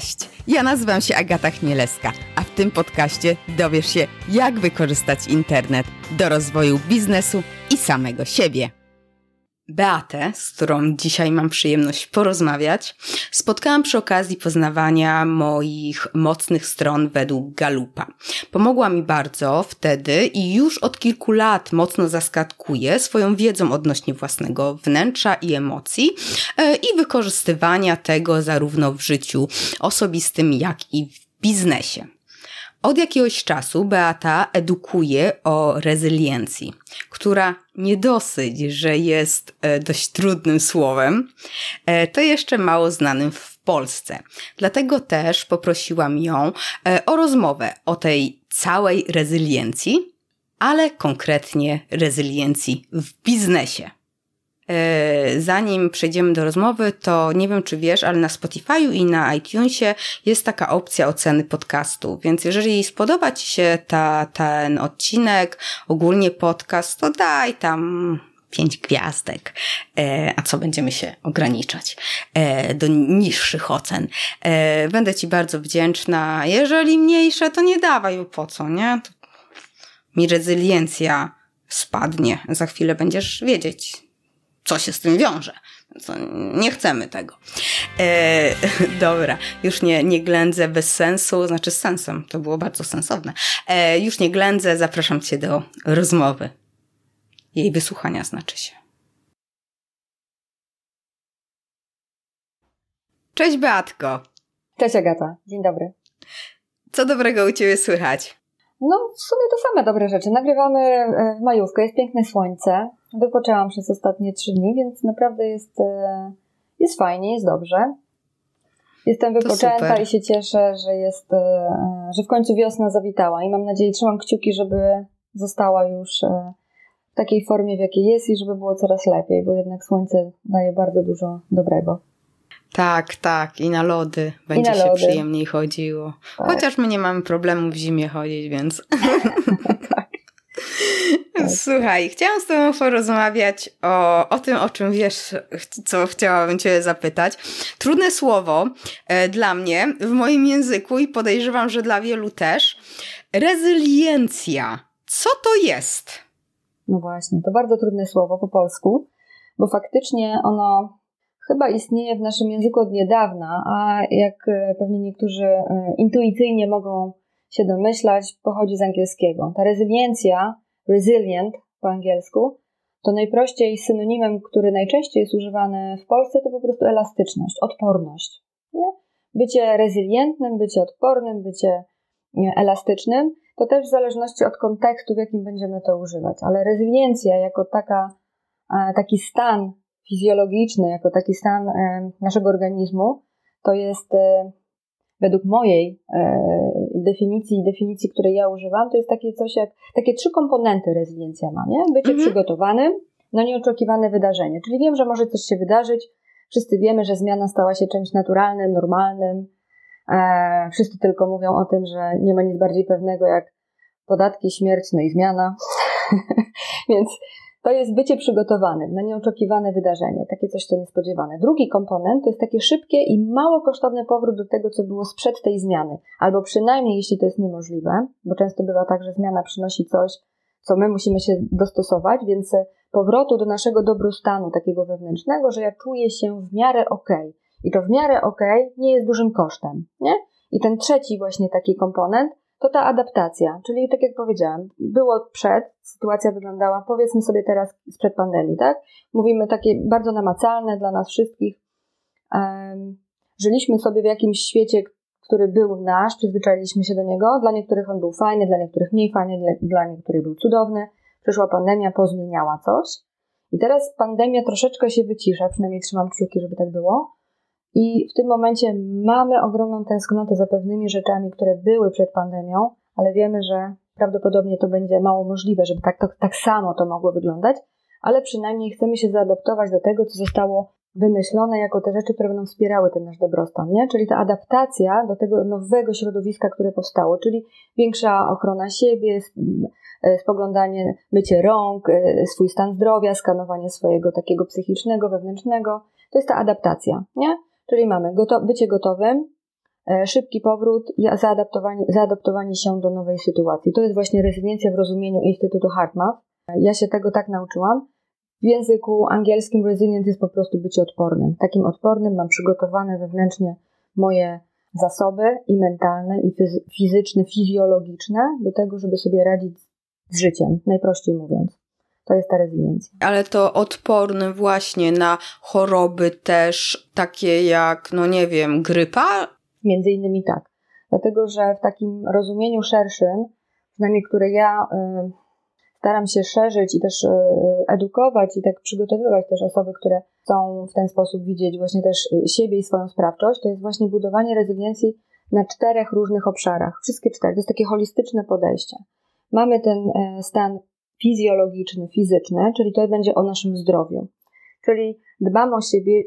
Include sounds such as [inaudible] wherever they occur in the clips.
Cześć! Ja nazywam się Agata Chmielewska, a w tym podcaście dowiesz się, jak wykorzystać internet do rozwoju biznesu i samego siebie. Beatę, z którą dzisiaj mam przyjemność porozmawiać, spotkałam przy okazji poznawania moich mocnych stron według Galupa. Pomogła mi bardzo wtedy i już od kilku lat mocno zaskakuje swoją wiedzą odnośnie własnego wnętrza i emocji e, i wykorzystywania tego zarówno w życiu osobistym, jak i w biznesie. Od jakiegoś czasu Beata edukuje o rezyliencji, która nie dosyć, że jest e, dość trudnym słowem, e, to jeszcze mało znanym w Polsce. Dlatego też poprosiłam ją e, o rozmowę o tej całej rezyliencji, ale konkretnie rezyliencji w biznesie. E, zanim przejdziemy do rozmowy, to nie wiem, czy wiesz, ale na Spotify'u i na iTunesie jest taka opcja oceny podcastu, więc jeżeli spodoba Ci się ta, ten odcinek, ogólnie podcast, to daj tam pięć gwiazdek. E, a co będziemy się ograniczać e, do niższych ocen? Będę Ci bardzo wdzięczna. Jeżeli mniejsze, to nie dawaj, bo po co, nie? To mi rezyliencja spadnie. Za chwilę będziesz wiedzieć, co się z tym wiąże. Co, nie chcemy tego. E, [laughs] dobra, już nie, nie ględzę bez sensu, znaczy z sensem, to było bardzo sensowne. E, już nie ględzę, zapraszam Cię do rozmowy. Jej wysłuchania znaczy się. Cześć Beatko. Cześć Agata, dzień dobry. Co dobrego u Ciebie słychać? No, w sumie to same dobre rzeczy. Nagrywamy e, w majówkę, jest piękne słońce. Wypoczęłam przez ostatnie trzy dni, więc naprawdę jest, e, jest fajnie, jest dobrze. Jestem wypoczęta i się cieszę, że jest, e, że w końcu wiosna zawitała i mam nadzieję, trzymam kciuki, żeby została już w takiej formie, w jakiej jest i żeby było coraz lepiej, bo jednak słońce daje bardzo dużo dobrego. Tak, tak. I na lody będzie na się lody. przyjemniej chodziło. Tak. Chociaż my nie mamy problemu w zimie chodzić, więc. [laughs] tak. Słuchaj, chciałam z Tobą porozmawiać o, o tym, o czym wiesz, co chciałabym Cię zapytać. Trudne słowo e, dla mnie w moim języku i podejrzewam, że dla wielu też. Rezyliencja. Co to jest? No właśnie, to bardzo trudne słowo po polsku, bo faktycznie ono chyba istnieje w naszym języku od niedawna, a jak e, pewnie niektórzy e, intuicyjnie mogą się domyślać, pochodzi z angielskiego. Ta rezyliencja, resilient po angielsku, to najprościej synonimem, który najczęściej jest używany w Polsce, to po prostu elastyczność, odporność. Nie? Bycie rezylientnym, bycie odpornym, bycie elastycznym, to też w zależności od kontekstu, w jakim będziemy to używać. Ale rezyliencja jako taka, e, taki stan fizjologiczny, jako taki stan e, naszego organizmu, to jest e, według mojej e, definicji, definicji, której ja używam, to jest takie coś jak, takie trzy komponenty rezyliencja ma, nie? Bycie mhm. przygotowanym na nieoczekiwane wydarzenie. Czyli wiem, że może coś się wydarzyć, wszyscy wiemy, że zmiana stała się czymś naturalnym, normalnym, wszyscy tylko mówią o tym, że nie ma nic bardziej pewnego jak podatki, śmierć, no i zmiana. [laughs] Więc to jest bycie przygotowanym na nieoczekiwane wydarzenie, takie coś, co niespodziewane. Drugi komponent to jest takie szybkie i mało kosztowny powrót do tego, co było sprzed tej zmiany, albo przynajmniej jeśli to jest niemożliwe, bo często bywa tak, że zmiana przynosi coś, co my musimy się dostosować, więc powrotu do naszego dobrostanu takiego wewnętrznego, że ja czuję się w miarę ok. I to w miarę ok nie jest dużym kosztem, nie? I ten trzeci właśnie taki komponent to ta adaptacja, czyli tak jak powiedziałam, było przed, sytuacja wyglądała, powiedzmy sobie teraz sprzed pandemii, tak? Mówimy takie bardzo namacalne dla nas wszystkich. Żyliśmy sobie w jakimś świecie, który był nasz, przyzwyczailiśmy się do niego. Dla niektórych on był fajny, dla niektórych mniej fajny, dla, dla niektórych był cudowny. Przyszła pandemia, pozmieniała coś. I teraz pandemia troszeczkę się wycisza, przynajmniej trzymam kciuki, żeby tak było. I w tym momencie mamy ogromną tęsknotę za pewnymi rzeczami, które były przed pandemią, ale wiemy, że prawdopodobnie to będzie mało możliwe, żeby tak, tak, tak samo to mogło wyglądać, ale przynajmniej chcemy się zaadaptować do tego, co zostało wymyślone jako te rzeczy, które będą wspierały ten nasz dobrostan, nie? Czyli ta adaptacja do tego nowego środowiska, które powstało, czyli większa ochrona siebie, e, spoglądanie, mycie rąk, e, swój stan zdrowia, skanowanie swojego takiego psychicznego, wewnętrznego. To jest ta adaptacja, nie? Czyli mamy goto bycie gotowym, e, szybki powrót i zaadaptowanie, zaadaptowanie się do nowej sytuacji. To jest właśnie rezydencja w rozumieniu Instytutu HeartMath. Ja się tego tak nauczyłam. W języku angielskim resilient jest po prostu być odpornym. Takim odpornym mam przygotowane wewnętrznie moje zasoby i mentalne, i fizyczne, fizjologiczne do tego, żeby sobie radzić z życiem, najprościej mówiąc. To jest ta rezyliencja. Ale to odporny właśnie na choroby też takie jak, no nie wiem, grypa? Między innymi tak. Dlatego, że w takim rozumieniu szerszym, przynajmniej które ja y, staram się szerzyć i też y, edukować i tak przygotowywać też osoby, które chcą w ten sposób widzieć właśnie też y, siebie i swoją sprawczość, to jest właśnie budowanie rezyliencji na czterech różnych obszarach. Wszystkie cztery. To jest takie holistyczne podejście. Mamy ten e, stan fizjologiczny, fizyczny, czyli to będzie o naszym zdrowiu. Czyli dbam o siebie,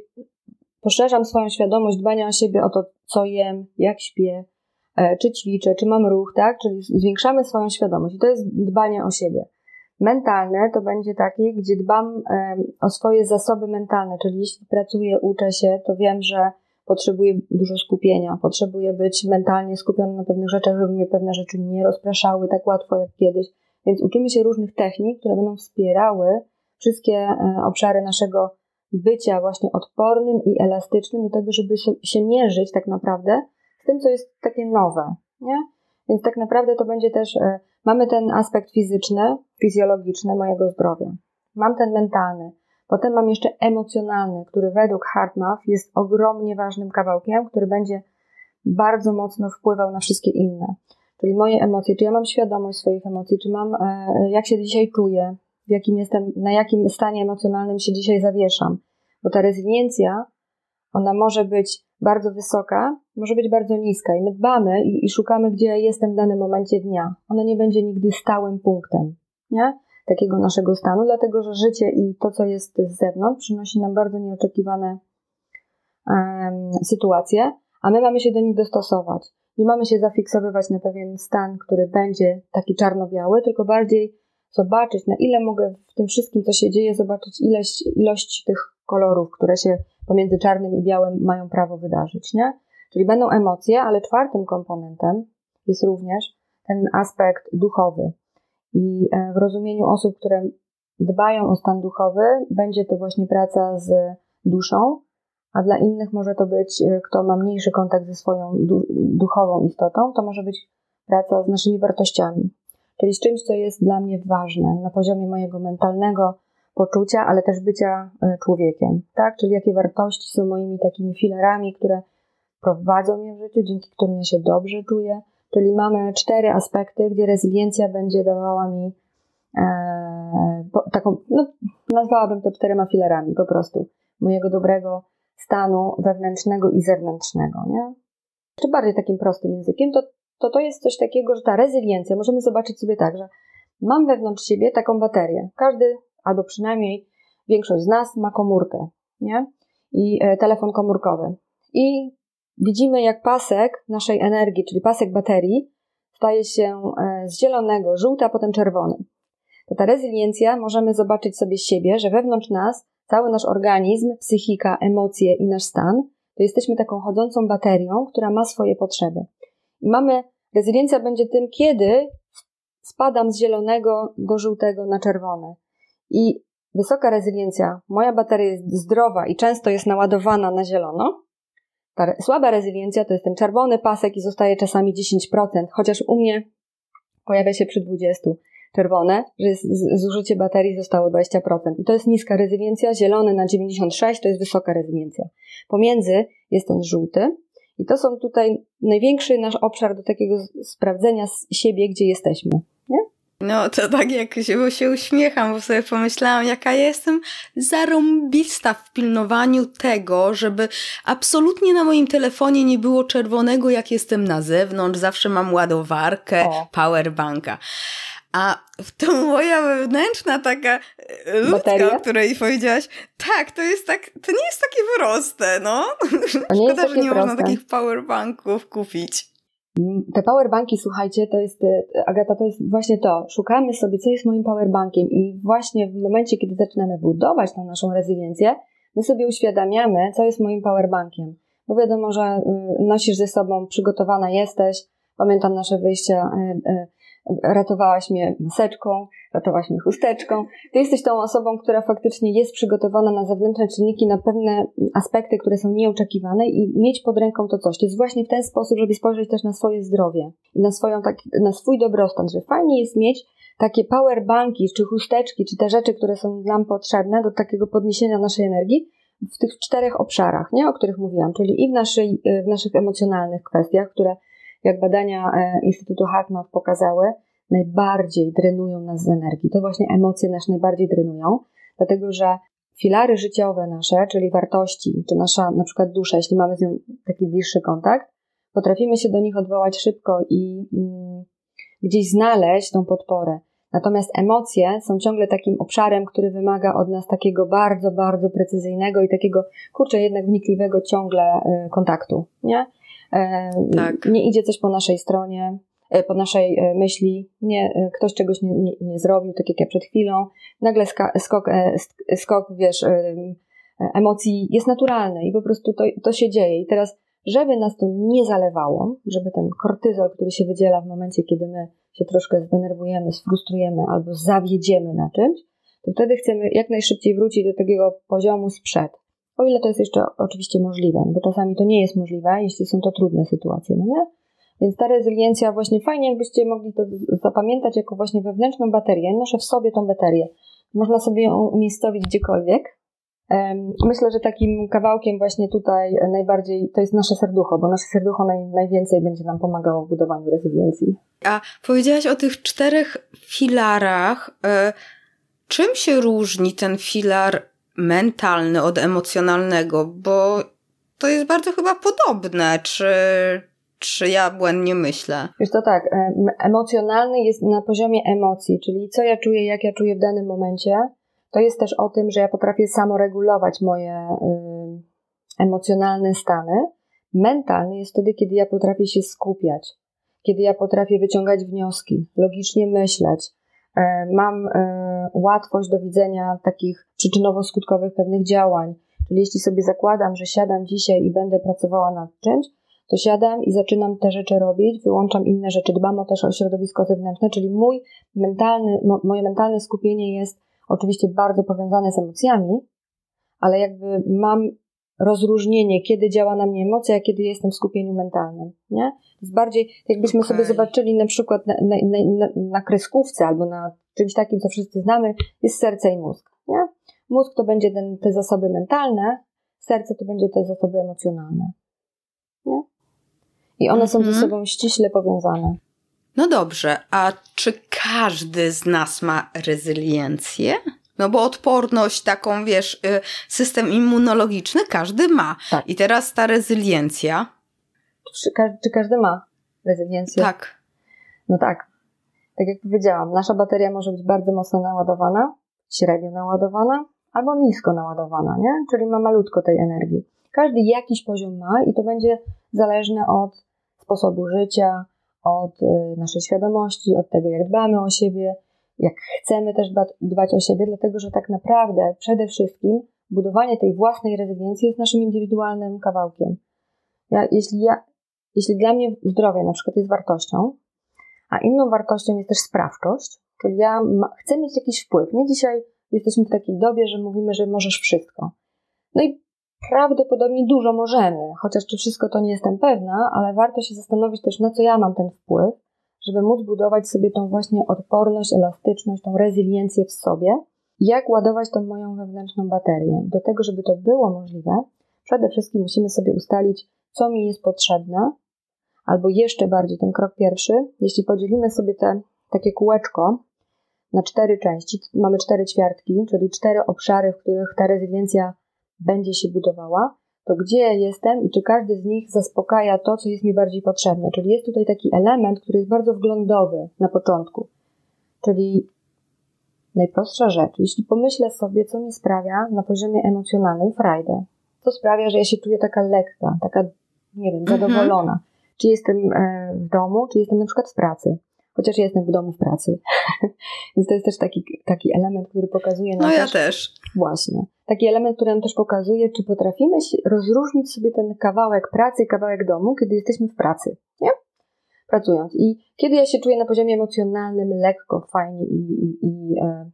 poszerzam swoją świadomość dbania o siebie, o to, co jem, jak śpię, e, czy ćwiczę, czy mam ruch, tak? Czyli zwiększamy swoją świadomość i to jest dbanie o siebie. Mentalne to będzie takie, gdzie dbam o swoje zasoby mentalne, czyli jeśli pracuję, uczę się, to wiem, że potrzebuję dużo skupienia, potrzebuję być mentalnie skupiony na pewnych rzeczach, żeby mnie pewne rzeczy nie rozpraszały tak łatwo jak kiedyś. Więc uczymy się różnych technik, które będą wspierały wszystkie e, obszary naszego bycia właśnie odpornym i elastycznym do tego, żeby się mierzyć tak naprawdę z tym, co jest takie nowe, nie? Więc tak naprawdę to będzie też, e, mamy ten aspekt fizyczny, fizjologiczny mojego zdrowia. Mam ten mentalny. Potem mam jeszcze emocjonalny, który według HeartMath jest ogromnie ważnym kawałkiem, który będzie bardzo mocno wpływał na wszystkie inne. Czyli moje emocje, czy ja mam świadomość swoich emocji, czy mam, e, jak się dzisiaj czuję, w jakim jestem, na jakim stanie emocjonalnym się dzisiaj zawieszam. Bo ta rezyliencja, ona może być bardzo wysoka, może być bardzo niska i my dbamy i, i szukamy, gdzie ja jestem w danym momencie dnia. Ona nie będzie nigdy stałym punktem, nie? Takiego naszego stanu, dlatego że życie i to, co jest z zewnątrz, przynosi nam bardzo nieoczekiwane um, sytuacje, a my mamy się do nich dostosować. Nie mamy się zafiksowywać na pewien stan, który będzie taki czarno-biały, tylko bardziej zobaczyć, na ile mogę w tym wszystkim, co się dzieje, zobaczyć ilość, tych kolorów, które się pomiędzy czarnym i białym mają prawo wydarzyć, nie? Czyli będą emocje, ale czwartym komponentem jest również ten aspekt duchowy. I e, w rozumieniu osób, które dbają o stan duchowy, będzie to właśnie praca z duszą, a dla innych może to być, e, kto ma mniejszy kontakt ze swoją duchową istotą, to może być praca z naszymi wartościami, czyli z czymś, co jest dla mnie ważne na poziomie mojego mentalnego poczucia, ale też bycia e, człowiekiem, tak? Czyli jakie wartości są moimi takimi filarami, które prowadzą mnie w życiu, dzięki którym ja się dobrze czuję. Czyli mamy cztery aspekty, gdzie rezyliencja będzie dawała mi e, taką, no, nazwałabym to czterema filarami po prostu mojego dobrego stanu wewnętrznego i zewnętrznego, nie? Czy bardziej takim prostym językiem, to, to to jest coś takiego, że ta rezyliencja, możemy zobaczyć sobie tak, że mam wewnątrz siebie taką baterię. Każdy, albo przynajmniej większość z nas ma komórkę, nie? I e, telefon komórkowy. I widzimy, jak pasek naszej energii, czyli pasek baterii, staje się e, z zielonego, żółty, a potem czerwony. To ta rezyliencja możemy zobaczyć sobie siebie, że wewnątrz nas cały nasz organizm, psychika, emocje i nasz stan, to jesteśmy taką chodzącą baterią, która ma swoje potrzeby. Mamy, rezyliencja będzie tym, kiedy spadam z zielonego do żółtego na czerwone. I wysoka rezyliencja, moja bateria jest zdrowa i często jest naładowana na zielono. Ta słaba rezyliencja to jest ten czerwony pasek i zostaje czasami 10%, chociaż u mnie pojawia się przy 20% czerwone, że zużycie baterii zostało 20%. I to jest niska rezyliencja, zielony na 96 to jest wysoka rezyliencja. Pomiędzy jest ten żółty i to są tutaj największy nasz obszar do takiego sprawdzenia siebie, gdzie jesteśmy. Nie? No to tak jak się, się uśmiecham, bo sobie pomyślałam, jaka jestem zarąbista w pilnowaniu tego, żeby absolutnie na moim telefonie nie było czerwonego, jak jestem na zewnątrz. Zawsze mam ładowarkę, o. powerbanka. A to moja wewnętrzna taka e, ludzka, Bateria? o której powiedziałaś, tak, to jest tak, to nie jest takie proste, no. Szkoda, że nie proste. można takich powerbanków kupić. Mm, te powerbanki, słuchajcie, to jest, e, Agata, to jest właśnie to. Szukamy sobie, co jest moim powerbankiem i właśnie w momencie, kiedy zaczynamy budować tą naszą rezyliencję, my sobie uświadamiamy, co jest moim powerbankiem. bo wiadomo, że y, nosisz ze sobą, przygotowana jesteś. Pamiętam nasze wyjścia, ratowałaś mnie maseczką, ratowałaś mnie chusteczką. Ty jesteś tą osobą, która faktycznie jest przygotowana na zewnętrzne czynniki, na pewne aspekty, które są nieoczekiwane i mieć pod ręką to coś. To jest właśnie w ten sposób, żeby spojrzeć też na swoje zdrowie i na, swoją, tak, na swój dobrostan, że fajnie jest mieć takie powerbanki, czy chusteczki, czy te rzeczy, które są nam potrzebne do takiego podniesienia naszej energii, w tych czterech obszarach, nie, o których mówiłam, czyli i w, naszej, w naszych emocjonalnych kwestiach, które jak badania e, Instytutu Hartman pokazały, najbardziej drenują nas z energii. To właśnie emocje nas najbardziej drenują, dlatego że filary życiowe nasze, czyli wartości, czy nasza na przykład dusza, jeśli mamy z nią taki bliższy kontakt, potrafimy się do nich odwołać szybko i mm, gdzieś znaleźć tą podporę. Natomiast emocje są ciągle takim obszarem, który wymaga od nas takiego bardzo, bardzo precyzyjnego i takiego, kurczę, jednak wnikliwego ciągle y, kontaktu, nie? E, tak. Nie idzie coś po naszej stronie, e, po naszej e, myśli, nie, ktoś czegoś nie, nie, nie zrobił, tak jak ja przed chwilą, nagle skok, skok, wiesz, emocji jest naturalny i po prostu to, to się dzieje. I teraz, żeby nas to nie zalewało, żeby ten kortyzol, który się wydziela w momencie, kiedy my się troszkę zdenerwujemy, sfrustrujemy albo zawiedziemy na czymś, to wtedy chcemy jak najszybciej wrócić do takiego poziomu sprzed. O ile to jest jeszcze oczywiście możliwe, bo czasami to nie jest możliwe, jeśli są to trudne sytuacje, no nie? Więc ta rezyliencja właśnie fajnie, jakbyście mogli to zapamiętać jako właśnie wewnętrzną baterię. Noszę w sobie tą baterię. Można sobie ją umiejscowić gdziekolwiek. Myślę, że takim kawałkiem właśnie tutaj najbardziej to jest nasze serducho, bo nasze serducho naj, najwięcej będzie nam pomagało w budowaniu rezyliencji. A powiedziałaś o tych czterech filarach. E, czym się różni ten filar mentalny od emocjonalnego? Bo to jest bardzo chyba podobne. Czy, czy ja błędnie myślę? Wiesz to tak, emocjonalny jest na poziomie emocji, czyli co ja czuję, jak ja czuję w danym momencie. To jest też o tym, że ja potrafię samoregulować moje y, emocjonalne stany. Mentalny jest wtedy, kiedy ja potrafię się skupiać, kiedy ja potrafię wyciągać wnioski, logicznie myśleć, mam e, łatwość do widzenia takich przyczynowo-skutkowych pewnych działań. Czyli jeśli sobie zakładam, że siadam dzisiaj i będę pracowała nad czymś, to siadam i zaczynam te rzeczy robić, wyłączam inne rzeczy, dbam o też o środowisko zewnętrzne, czyli mój mentalny, moje mentalne skupienie jest oczywiście bardzo powiązane z emocjami, ale jakby mam rozróżnienie, kiedy działa na mnie emocja, a kiedy jestem w skupieniu mentalnym, nie? Bardziej, jakbyśmy okay. sobie zobaczyli na przykład na, na, na, na kreskówce albo na czymś takim, co wszyscy znamy, jest serce i mózg, nie? Mózg to będzie ten, te zasoby mentalne, serce to będzie te zasoby emocjonalne, nie? I one mm -hmm. są ze mhm. sobą ściśle powiązane. No dobrze, a czy każdy z nas ma rezyliencję? No bo odporność, taką wiesz, y, system immunologiczny każdy ma. Tak. I teraz ta rezyliencja. Czy, czy każdy ma rezyliencję? Tak. No tak. Tak jak powiedziałam, nasza bateria może być bardzo mocno naładowana, średnio naładowana, albo nisko naładowana, nie? Czyli ma malutko tej energii. Każdy jakiś poziom ma i to będzie zależne od sposobu życia, od y, naszej świadomości, od tego, jak dbamy o siebie, jak chcemy też dbać o siebie, dlatego że tak naprawdę przede wszystkim budowanie tej własnej rezydencji jest naszym indywidualnym kawałkiem. Ja, jeśli, ja, jeśli dla mnie zdrowie na przykład jest wartością, a inną wartością jest też sprawczość, czyli ja ma, chcę mieć jakiś wpływ. Nie dzisiaj jesteśmy w takiej dobie, że mówimy, że możesz wszystko. No i prawdopodobnie dużo możemy, chociaż czy wszystko to nie jestem pewna, ale warto się zastanowić też, na co ja mam ten wpływ, żeby móc budować sobie tą właśnie odporność, elastyczność, tą rezyliencję w sobie, jak ładować tą moją wewnętrzną baterię. Do tego, żeby to było możliwe, przede wszystkim musimy sobie ustalić, co mi jest potrzebne, albo jeszcze bardziej ten krok pierwszy, jeśli podzielimy sobie te takie kółeczko na cztery części, mamy cztery ćwiartki, czyli cztery obszary, w których ta rezyliencja będzie się budowała, to gdzie jestem i czy każdy z nich zaspokaja to, co jest mi bardziej potrzebne. Czyli jest tutaj taki element, który jest bardzo wglądowy na początku. Czyli najprostsza rzecz, jeśli pomyślę sobie, co mi sprawia na poziomie emocjonalnym frajdę, co sprawia, że ja się czuję taka lekka, taka, nie wiem, mhm. zadowolona. Czy jestem e, w domu, czy jestem na przykład w pracy. Chociaż jestem w domu w pracy. [laughs] Więc to jest też taki, taki element, który pokazuje nam. No ja też, też. Właśnie. Taki element, który nam też pokazuje, czy potrafimy rozróżnić sobie ten kawałek pracy i kawałek domu, kiedy jesteśmy w pracy. Nie? Pracując. I kiedy ja się czuję na poziomie emocjonalnym lekko, fajnie i, i, i e,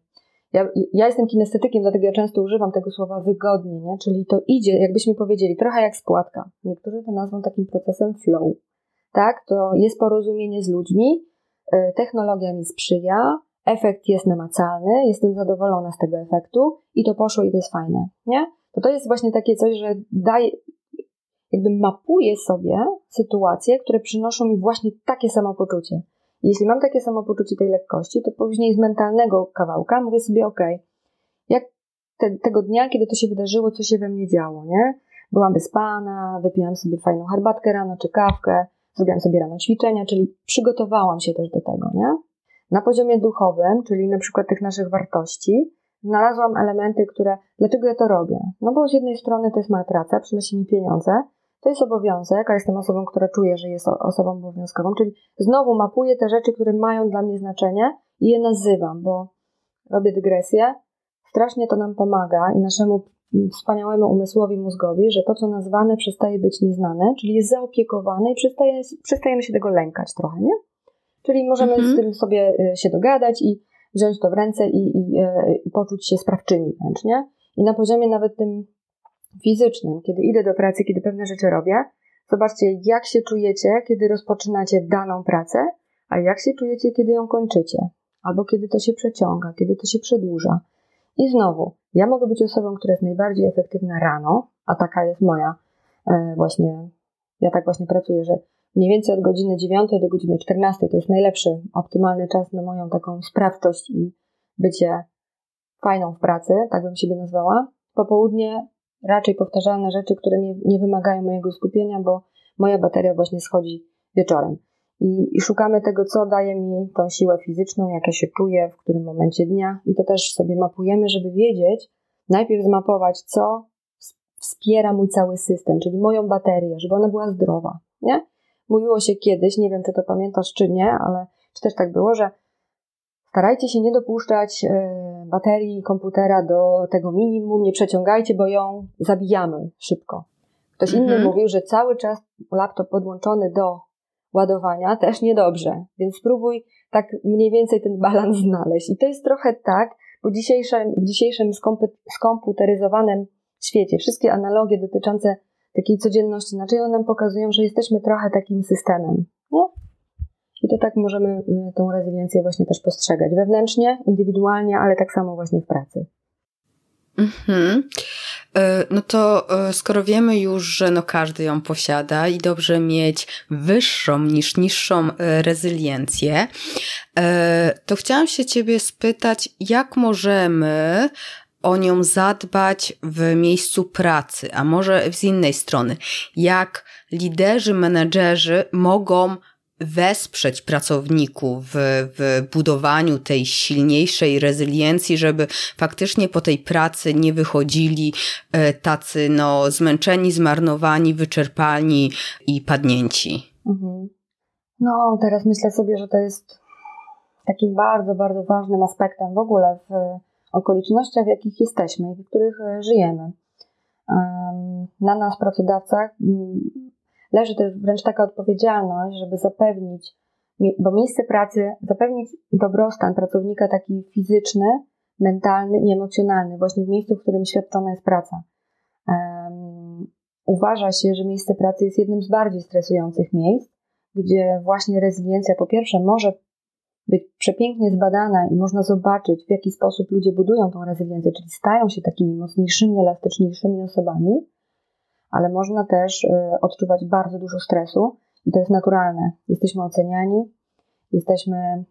ja, ja jestem kinestetykiem, dlatego ja często używam tego słowa wygodnie, nie? czyli to idzie, jakbyśmy powiedzieli, trochę jak spłatka. Niektórzy to nazwą takim procesem flow. Tak, to jest porozumienie z ludźmi, technologia mi sprzyja, efekt jest namacalny, jestem zadowolona z tego efektu i to poszło i to jest fajne, nie? To to jest właśnie takie coś, że daje, jakby mapuję sobie sytuacje, które przynoszą mi właśnie takie samopoczucie. Jeśli mam takie samopoczucie tej lekkości, to później z mentalnego kawałka mówię sobie, ok, jak te, tego dnia, kiedy to się wydarzyło, co się we mnie działo, nie? Byłam wyspana, wypiłam sobie fajną herbatkę rano czy kawkę, zrobiłam sobie rano ćwiczenia, czyli przygotowałam się też do tego, nie? Na poziomie duchowym, czyli na przykład tych naszych wartości, znalazłam elementy, które, dlaczego ja to robię? No bo z jednej strony to jest moja praca, przynosi mi pieniądze, to jest obowiązek, a jestem osobą, która czuje, że jest osobą obowiązkową, czyli znowu mapuję te rzeczy, które mają dla mnie znaczenie i je nazywam, bo robię dygresję. Strasznie to nam pomaga i naszemu wspaniałemu umysłowi mózgowi, że to, co nazwane, przestaje być nieznane, czyli jest zaopiekowane i przestaje, przestajemy się tego lękać trochę, nie? Czyli możemy mhm. z tym sobie e, się dogadać i wziąć to w ręce i, i, e, i poczuć się sprawczymi wręcz, nie? I na poziomie nawet tym fizycznym, kiedy idę do pracy, kiedy pewne rzeczy robię, zobaczcie, jak się czujecie, kiedy rozpoczynacie daną pracę, a jak się czujecie, kiedy ją kończycie, albo kiedy to się przeciąga, kiedy to się przedłuża. I znowu, ja mogę być osobą, która jest najbardziej efektywna rano, a taka jest moja e, właśnie, ja tak właśnie pracuję, że mniej więcej od godziny 9 do godziny 14 to jest najlepszy, optymalny czas na moją taką sprawczość i bycie fajną w pracy, tak bym siebie nazwała. Popołudnie raczej powtarzalne rzeczy, które nie, nie wymagają mojego skupienia, bo moja bateria właśnie schodzi wieczorem. I, I, szukamy tego, co daje mi tą siłę fizyczną, jak ja się czuję, w którym momencie dnia. I to też sobie mapujemy, żeby wiedzieć, najpierw zmapować, co wspiera mój cały system, czyli moją baterię, żeby ona była zdrowa. Nie? Mówiło się kiedyś, nie wiem, czy to pamiętasz, czy nie, ale czy też tak było, że starajcie się nie dopuszczać e, baterii komputera do tego minimum, nie przeciągajcie, bo ją zabijamy szybko. Ktoś inny mhm. mówił, że cały czas laptop podłączony do ładowania też niedobrze, więc spróbuj tak mniej więcej ten balans [laughs] znaleźć. I to jest trochę tak, bo dzisiejszym, w dzisiejszym skomputeryzowanym świecie wszystkie analogie dotyczące takiej codzienności, znaczy one nam pokazują, że jesteśmy trochę takim systemem. Nie? I to tak możemy y, tą rezyliencję właśnie też postrzegać wewnętrznie, indywidualnie, ale tak samo właśnie w pracy. Mhm. E, no to e, skoro wiemy już, że no każdy ją posiada i dobrze mieć wyższą niż niższą e, rezyliencję, to chciałam się Ciebie spytać, jak możemy o nią zadbać w miejscu pracy, a może z innej strony, jak liderzy, menedżerzy mogą wesprzeć pracowników w, w budowaniu tej silniejszej rezyliencji, żeby faktycznie po tej pracy nie wychodzili e, tacy no, zmęczeni, zmarnowani, wyczerpani i padnięci. Mhm. No, teraz myślę sobie, że to jest takim bardzo, bardzo ważnym aspektem w ogóle w okolicznościach, w jakich jesteśmy i w których e, żyjemy. Na nas, pracodawcach, leży też wręcz taka odpowiedzialność, żeby zapewnić, bo miejsce pracy, zapewnić dobrostan pracownika taki fizyczny, mentalny i emocjonalny, właśnie w miejscu, w którym świadczona jest praca. Um, uważa się, że miejsce pracy jest jednym z bardziej stresujących miejsc, gdzie właśnie rezyliencja po pierwsze może być przepięknie zbadana i można zobaczyć, w jaki sposób ludzie budują tą rezyliencję, czyli stają się takimi mocniejszymi, elastyczniejszymi osobami, ale można też y, odczuwać bardzo dużo stresu i to jest naturalne. Jesteśmy oceniani, jesteśmy,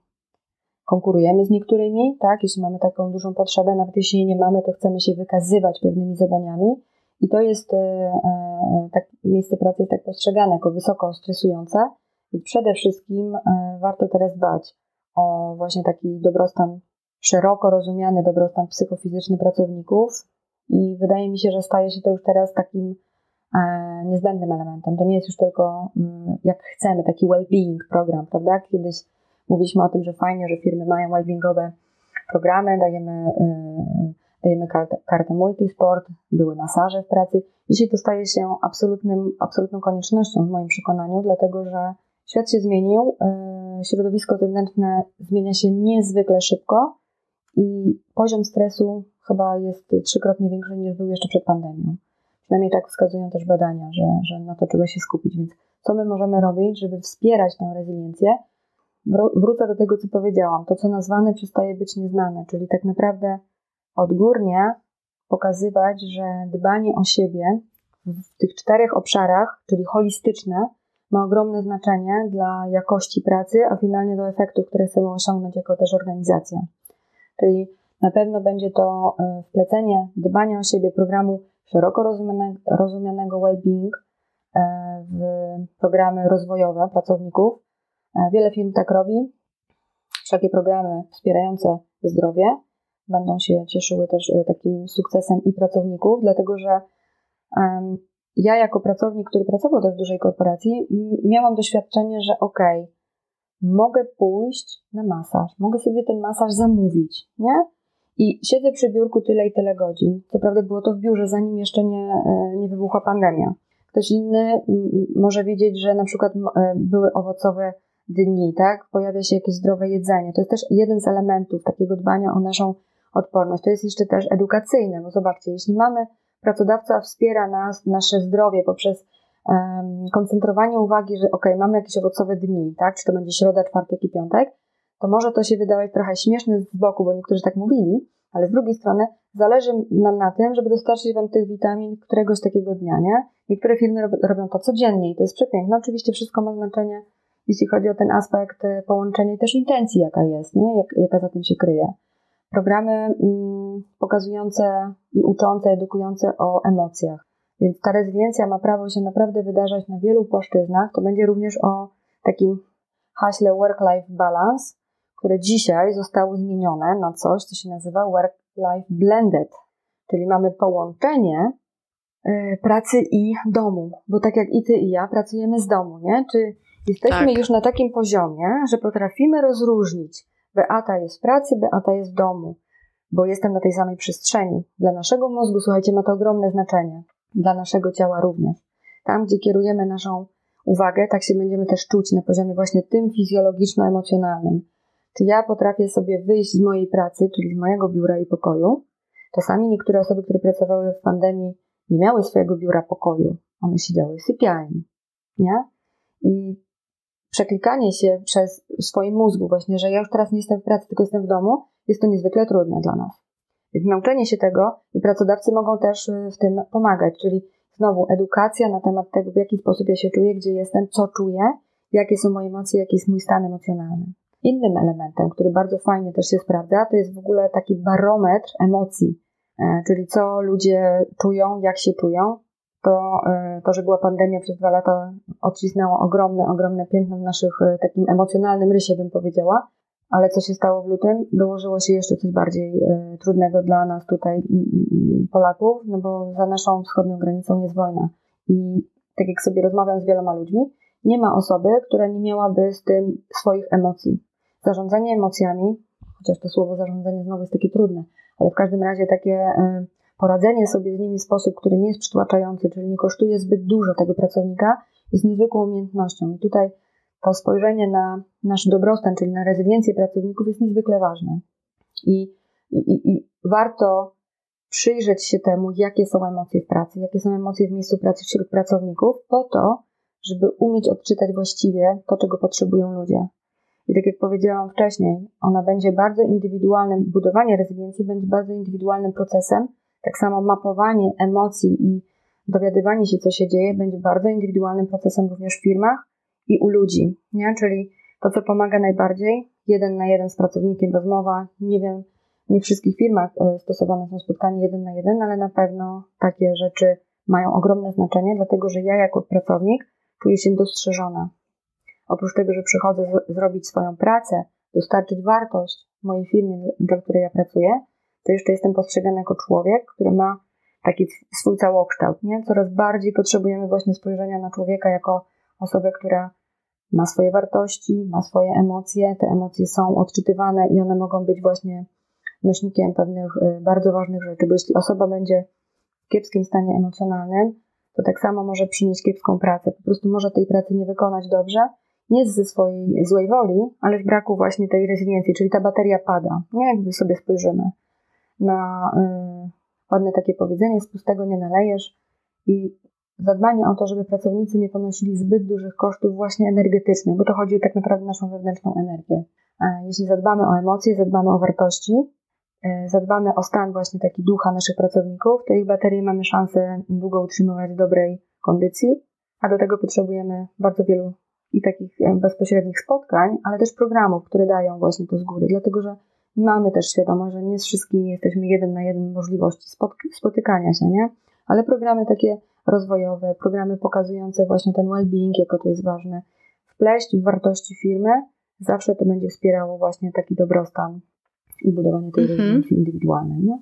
konkurujemy z niektórymi, tak? Jeśli mamy taką dużą potrzebę, nawet jeśli jej nie mamy, to chcemy się wykazywać pewnymi zadaniami i to jest, y, y, tak, miejsce pracy jest tak postrzegane jako wysoko stresujące, więc przede wszystkim warto teraz dbać o właśnie taki dobrostan, szeroko rozumiany dobrostan psychofizyczny pracowników i wydaje mi się, że staje się to już teraz takim niezbędnym elementem. To nie jest już tylko mm, jak chcemy, taki well-being program, prawda? Kiedyś mówiliśmy o tym, że fajnie, że firmy mają wellbeingowe programy, dajemy, dajemy kartę, kartę multisport, były masaże w pracy. Dzisiaj to staje się absolutnym, absolutną koniecznością w moim przekonaniu, dlatego że świat się zmienił, środowisko zewnętrzne zmienia się niezwykle szybko i poziom stresu chyba jest trzykrotnie większy niż był jeszcze przed pandemią. Przynajmniej tak wskazują też badania, że, że na to trzeba się skupić. Więc co my możemy robić, żeby wspierać tę rezyliencję? Wrócę do tego, co powiedziałam. To, co nazwane, przestaje być nieznane, czyli tak naprawdę odgórnie pokazywać, że dbanie o siebie w tych czterech obszarach, czyli holistyczne, ma ogromne znaczenie dla jakości pracy, a finalnie do efektów, które chcemy osiągnąć jako też organizacja. Czyli na pewno będzie to e, wplecenie dbania o siebie programu szeroko rozumianego, well-being e, w programy rozwojowe pracowników. E, wiele firm tak robi. Wszelkie programy wspierające zdrowie będą się cieszyły też takim sukcesem i pracowników, dlatego że ja jako pracownik, który pracował też w dużej korporacji, miałam doświadczenie, że okej, mogę pójść na masaż, mogę sobie ten masaż zamówić, nie? I siedzę przy biurku tyle i tyle godzin. Co prawda było to w biurze, zanim jeszcze nie, e, nie wybuchła pandemia. Ktoś inny może wiedzieć, że na przykład e, były owocowe dni, tak? Pojawia się jakieś zdrowe jedzenie. To jest też jeden z elementów takiego dbania o naszą odporność. To jest jeszcze też edukacyjne, bo zobaczcie, jeśli mamy pracodawca wspiera nas, nasze zdrowie poprzez um, koncentrowanie uwagi, że ok, mamy jakieś owocowe dni, tak? Czy to będzie środa, czwartek i piątek, to może to się wydawać trochę śmieszne z boku, bo niektórzy tak mówili, ale z drugiej strony zależy nam na tym, żeby dostarczyć Wam tych witamin któregoś takiego dnia, nie? Niektóre firmy robią to codziennie i to jest przepiękne. Oczywiście wszystko ma znaczenie, jeśli chodzi o ten aspekt e, połączenia i też intencji, jaka jest, nie? Jak, jaka za tym się kryje. Programy mm, pokazujące i uczące, edukujące o emocjach. Więc ta rezyliencja ma prawo się naprawdę wydarzać na wielu płaszczyznach. To będzie również o takim haśle work-life balance, które dzisiaj zostało zmienione na coś, co się nazywa work-life blended, czyli mamy połączenie y, pracy i domu, bo tak jak i ty i ja pracujemy z domu, nie? Czy jesteśmy tak. już na takim poziomie, że potrafimy rozróżnić Beata jest w pracy, Beata jest w domu, bo jestem na tej samej przestrzeni. Dla naszego mózgu, słuchajcie, ma to ogromne znaczenie. Dla naszego ciała również. Tam, gdzie kierujemy naszą uwagę, tak się będziemy też czuć na poziomie właśnie tym fizjologiczno-emocjonalnym. Czy ja potrafię sobie wyjść z mojej pracy, czyli z mojego biura i pokoju? Czasami niektóre osoby, które pracowały w pandemii, nie miały swojego biura pokoju. One siedziały w sypialni, nie? I przeklikanie się przez swoim mózgu właśnie, że ja już teraz nie jestem w pracy, tylko jestem w domu, jest to niezwykle trudne dla nas. Więc nauczenie się tego i pracodawcy mogą też y, w tym pomagać, czyli znowu edukacja na temat tego, w jaki sposób ja się czuję, gdzie jestem, co czuję, jakie są moje emocje, jaki jest mój stan emocjonalny. Innym elementem, który bardzo fajnie też się sprawdza, to jest w ogóle taki barometr emocji, e, czyli co ludzie czują, jak się czują, to, e, to, że była pandemia przez dwa lata, odcisnęło ogromne, ogromne piętno w naszych e, takim emocjonalnym rysie, bym powiedziała. Ale co się stało w lutym? Dołożyło się jeszcze coś bardziej trudnego dla nas tutaj, Polaków, no bo za naszą wschodnią granicą jest wojna. I tak jak sobie rozmawiam z wieloma ludźmi, nie ma osoby, która nie miałaby z tym swoich emocji. Zarządzanie emocjami, chociaż to słowo zarządzanie znowu jest takie trudne, ale w każdym razie takie poradzenie sobie z nimi w sposób, który nie jest przytłaczający, czyli nie kosztuje zbyt dużo tego pracownika, jest niezwykłą umiejętnością. I tutaj to spojrzenie na nasz dobrostan, czyli na rezyliencję pracowników jest niezwykle ważne. I, i, i warto przyjrzeć się temu, jakie są emocje w pracy, jakie są emocje w miejscu pracy wśród pracowników, po to, żeby umieć odczytać właściwie to, czego potrzebują ludzie. I tak jak powiedziałam wcześniej, ona będzie bardzo indywidualnym, budowanie rezyliencji będzie bardzo indywidualnym procesem, tak samo mapowanie emocji i dowiadywanie się, co się dzieje, będzie bardzo indywidualnym procesem również w firmach i u ludzi. Nie? Czyli to, co pomaga najbardziej, jeden na jeden z pracownikiem rozmowa. Nie wiem, nie w wszystkich firmach e, stosowane są spotkania jeden na jeden, ale na pewno takie rzeczy mają ogromne znaczenie, dlatego że ja jako pracownik czuję się dostrzeżona. Oprócz tego, że przychodzę z- zrobić swoją pracę, dostarczyć wartość mojej firmie, dla której ja pracuję, to jeszcze jestem postrzegany jako człowiek, który ma taki swój całokształt, nie? Coraz bardziej potrzebujemy właśnie spojrzenia na człowieka jako osobę, która ma swoje wartości, ma swoje emocje. Te emocje są odczytywane i one mogą być właśnie nośnikiem pewnych y, bardzo ważnych rzeczy, bo jeśli osoba będzie w kiepskim stanie emocjonalnym, to tak samo może przynieść kiepską pracę. Po prostu może tej pracy nie wykonać dobrze, nie ze swojej złej woli, ale w braku właśnie tej rezyliencji, czyli ta bateria pada. Nie jakby sobie spojrzymy na yy, ładne takie powiedzenie, z pustego nie nalejesz i zadbanie o to, żeby pracownicy nie ponosili zbyt dużych kosztów właśnie energetycznych, bo to chodzi tak naprawdę o naszą wewnętrzną energię. Jeśli zadbamy o emocje, zadbamy o wartości, e, zadbamy o stan właśnie taki ducha naszych pracowników, to ich baterie mamy szansę długo utrzymywać w dobrej kondycji, a do tego potrzebujemy bardzo wielu i takich e, bezpośrednich spotkań, ale też programów, które dają właśnie to z góry, dlatego że mamy też świadomość, że nie z wszystkimi jesteśmy jeden na jeden możliwości spotykania się, nie? Ale programy takie rozwojowe, programy pokazujące właśnie ten well-being, jako to jest ważne, wpleść w wartości firmy, zawsze to będzie wspierało właśnie taki dobrostan i budowanie tej mm -hmm. indywidualnej, nie?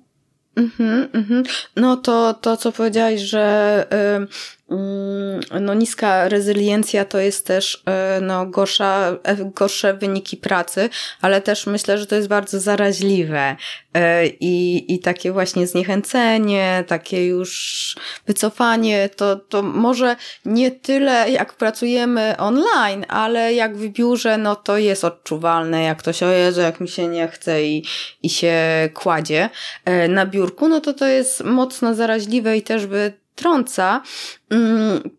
Mm-hmm, mm-hmm. No to, to, co powiedziałaś, że y, no, niska rezyliencja to jest też y, no, gorsza, e, gorsze wyniki pracy, ale też myślę, że to jest bardzo zaraźliwe y, i, i takie właśnie zniechęcenie, takie już wycofanie, to, to może nie tyle jak pracujemy online, ale jak w biurze, no to jest odczuwalne, jak ktoś, o Jezu, jak mi się nie chce i, i się kładzie na biurku, no to to jest mocno zaraźliwe i też wytrąca. Mm,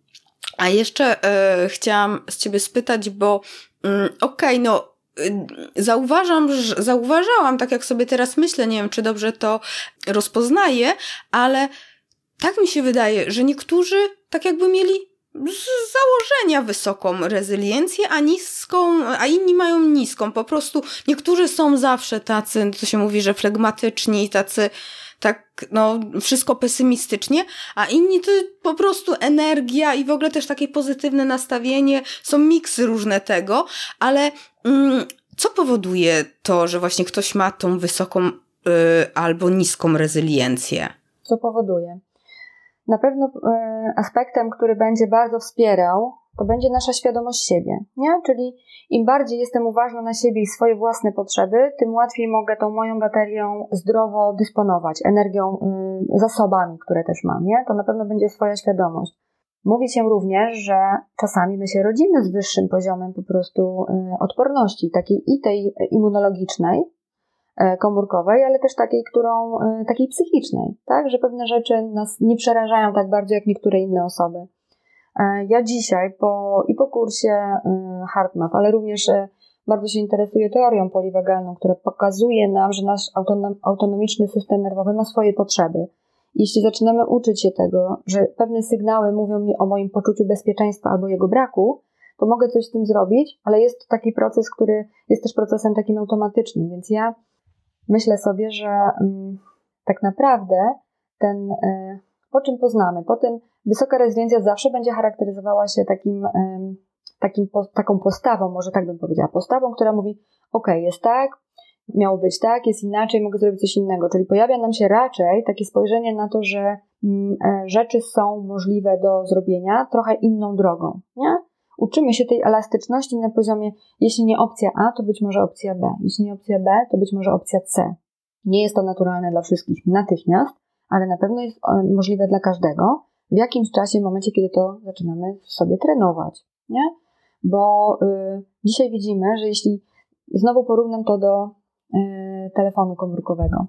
a jeszcze e, chciałam z ciebie spytać, bo mm, okej, okay, no y, zauważam, że, zauważałam, tak jak sobie teraz myślę, nie wiem, czy dobrze to rozpoznaję, ale tak mi się wydaje, że niektórzy tak jakby mieli z założenia wysoką rezyliencję, a niską, a inni mają niską. Po prostu niektórzy są zawsze tacy, to się mówi, że flegmatyczni tacy tak, no, wszystko pesymistycznie, a inni to po prostu energia i w ogóle też takie pozytywne nastawienie, są miksy różne tego, ale mm, co powoduje to, że właśnie ktoś ma tą wysoką y, albo niską rezyliencję? Co powoduje? Na pewno y, aspektem, który będzie bardzo wspierał to będzie nasza świadomość siebie, nie? Czyli im bardziej jestem uważna na siebie i swoje własne potrzeby, tym łatwiej mogę tą moją baterią zdrowo dysponować, energią, y, zasobami, które też mam, nie? To na pewno będzie swoja świadomość. Mówi się również, że czasami my się rodzimy z wyższym poziomem po prostu y, odporności, takiej i tej immunologicznej, y, komórkowej, ale też takiej, którą, takiej psychicznej, tak? Że pewne rzeczy nas nie przerażają tak bardzo jak niektóre inne osoby. E, ja dzisiaj po, i po kursie e, HeartMath, ale również e, bardzo się interesuję teorią poliwagalną, która pokazuje nam, że nasz autonomiczny system nerwowy ma swoje potrzeby. Jeśli zaczynamy uczyć się tego, że pewne sygnały mówią mi o moim poczuciu bezpieczeństwa albo jego braku, to mogę coś z tym zrobić, ale jest to taki proces, który jest też procesem takim automatycznym, więc ja myślę sobie, że mm, tak naprawdę ten, po czym poznamy, po tym wysoka rezydencja zawsze będzie charakteryzowała się takim, takim, taką postawą, może tak bym powiedziała, postawą, która mówi, ok, jest tak, miało być tak, jest inaczej, mogę zrobić coś innego. Czyli pojawia nam się raczej takie spojrzenie na to, że mm, e, rzeczy są możliwe do zrobienia trochę inną drogą, nie? Uczymy się tej elastyczności na poziomie, jeśli nie opcja A, to być może opcja B. Jeśli nie opcja B, to być może opcja C. Nie jest to naturalne dla wszystkich natychmiast, ale na pewno jest e, możliwe dla każdego w jakimś czasie, w momencie, kiedy to zaczynamy sobie trenować, nie? Bo y, dzisiaj widzimy, że jeśli znowu porównam to do y, telefonu komórkowego,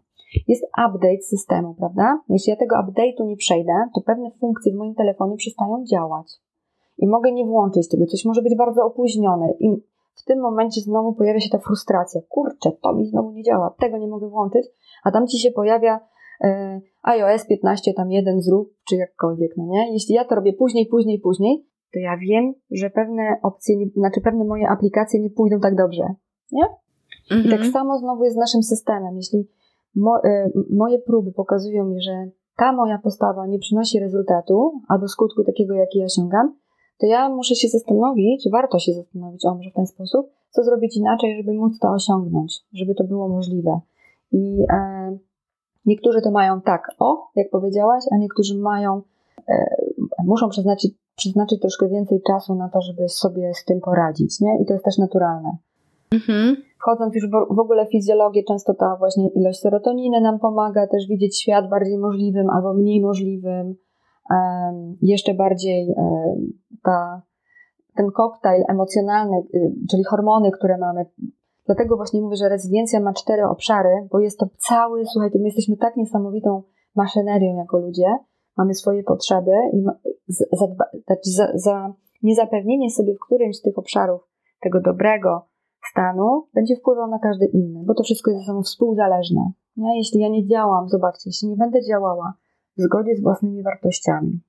jest update systemu, prawda? Jeśli ja tego update'u nie przejdę, to pewne funkcje w moim telefonie przestają działać. I mogę nie włączyć tego, coś może być bardzo opóźnione. I w tym momencie znowu pojawia się ta frustracja. Kurczę, to mi znowu nie działa, tego nie mogę włączyć, a tam ci się pojawia iOS 15 tam jeden zrób, czy jakkolwiek, no nie? Jeśli ja to robię później, później, później, to ja wiem, że pewne opcje, znaczy pewne moje aplikacje nie pójdą tak dobrze, nie? Mhm. I tak mhm. samo znowu jest z naszym systemem. Jeśli mo, y, moje próby pokazują mi, że ta moja postawa nie przynosi rezultatu albo skutku takiego, jaki ja osiągam, to ja muszę się zastanowić, warto się zastanowić, o może w ten sposób, co zrobić inaczej, żeby móc to osiągnąć, żeby to było możliwe. I e, Niektórzy to mają tak, o, jak powiedziałaś, a niektórzy mają, e, muszą przeznaczyć przeznaczyć troszkę więcej czasu na to, żeby sobie z tym poradzić, nie? I to jest też naturalne. Mhm. Wchodząc już w ogóle w fizjologię, często ta właśnie ilość serotoniny nam pomaga też widzieć świat bardziej możliwym albo mniej możliwym. Jeszcze bardziej um, ta, ten koktajl emocjonalny, y, czyli hormony, które mamy. Dlatego właśnie mówię, że rezydencja ma cztery obszary, bo jest to cały, słuchajcie, my jesteśmy tak niesamowitą maszynerią jako ludzie, mamy swoje potrzeby i zadba, znaczy za, za niezapewnienie sobie w którymś z tych obszarów tego dobrego stanu będzie wpływał na każdy inny, bo to wszystko jest ze sobą współzależne. Jeśli ja nie działam, zobaczcie, jeśli nie będę działała w zgodzie z własnymi wartościami,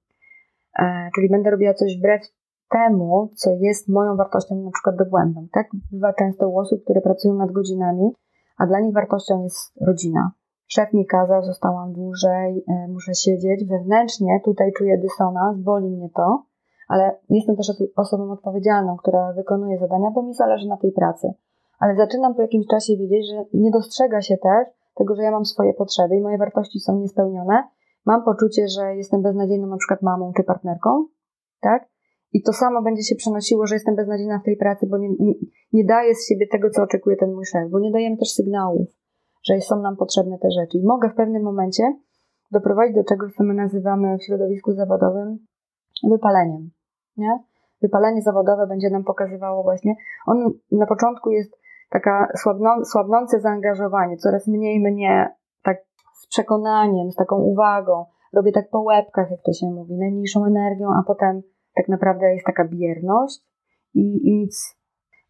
e, czyli będę robiła coś wbrew temu, co jest moją wartością na przykład dogłębną. Tak bywa często u osób, które pracują nad godzinami, a dla nich wartością jest rodzina. Szef mi kazał, zostałam dłużej, e, muszę siedzieć. Wewnętrznie tutaj czuję dysonans, boli mnie to, ale jestem też osobą odpowiedzialną, która wykonuje zadania, bo mi zależy na tej pracy. Ale zaczynam po jakimś czasie widzieć, że nie dostrzega się też tego, że ja mam swoje potrzeby i moje wartości są niespełnione. Mam poczucie, że jestem beznadziejną na przykład mamą czy partnerką, tak? I to samo będzie się przenosiło, że jestem beznadziejna w tej pracy, bo nie, nie, nie daję z siebie tego, co oczekuje ten mój szef, bo nie dajemy też sygnałów, że są nam potrzebne te rzeczy. I mogę w pewnym momencie doprowadzić do czegoś, co my nazywamy w środowisku zawodowym wypaleniem nie? Wypalenie zawodowe będzie nam pokazywało właśnie, on na początku jest taka słabną, słabnące zaangażowanie, coraz mniej mnie tak z przekonaniem, z taką uwagą, robię tak po łebkach, jak to się mówi, najmniejszą energią, a potem tak naprawdę jest taka bierność i, i nic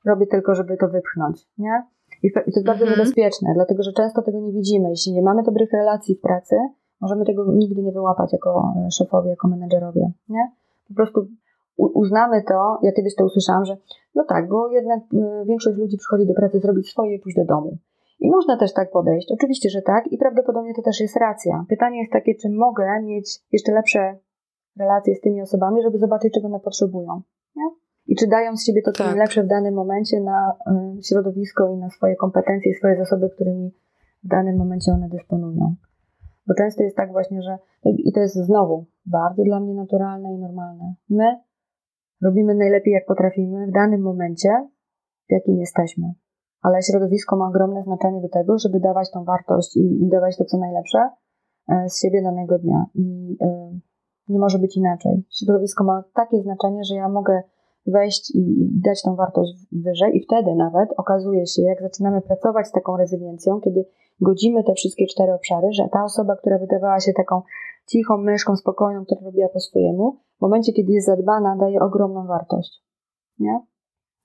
robię tylko, żeby to wypchnąć, nie? I, to jest bardzo mhm. niebezpieczne, dlatego że często tego nie widzimy. Jeśli nie mamy dobrych relacji w pracy, możemy tego nigdy nie wyłapać jako szefowie, jako menedżerowie, nie? Po prostu uznamy to, ja kiedyś to usłyszałam, że no tak, bo jednak y, większość ludzi przychodzi do pracy zrobić swoje i pójść do domu. I można też tak podejść, oczywiście, że tak, i prawdopodobnie to też jest racja. Pytanie jest takie, czy mogę mieć jeszcze lepsze relacje z tymi osobami, żeby zobaczyć, czego one potrzebują. Nie? I czy dają z siebie to, co tak. najlepsze w danym momencie na y, środowisko i na swoje kompetencje i swoje zasoby, którymi w danym momencie one dysponują. Bo często jest tak właśnie, że i to jest znowu bardzo dla mnie naturalne i normalne. My Robimy najlepiej, jak potrafimy w danym momencie, w jakim jesteśmy. Ale środowisko ma ogromne znaczenie do tego, żeby dawać tą wartość i, i dawać to, co najlepsze e, z siebie danego dnia. I y, nie może być inaczej. Środowisko ma takie znaczenie, że ja mogę wejść i dać tą wartość wyżej, i wtedy nawet okazuje się, jak zaczynamy pracować z taką rezyliencją, kiedy godzimy te wszystkie cztery obszary, że ta osoba, która wydawała się taką cichą myszką, spokojną, która robiła po swojemu, w momencie, kiedy jest zadbana, daje ogromną wartość. Nie?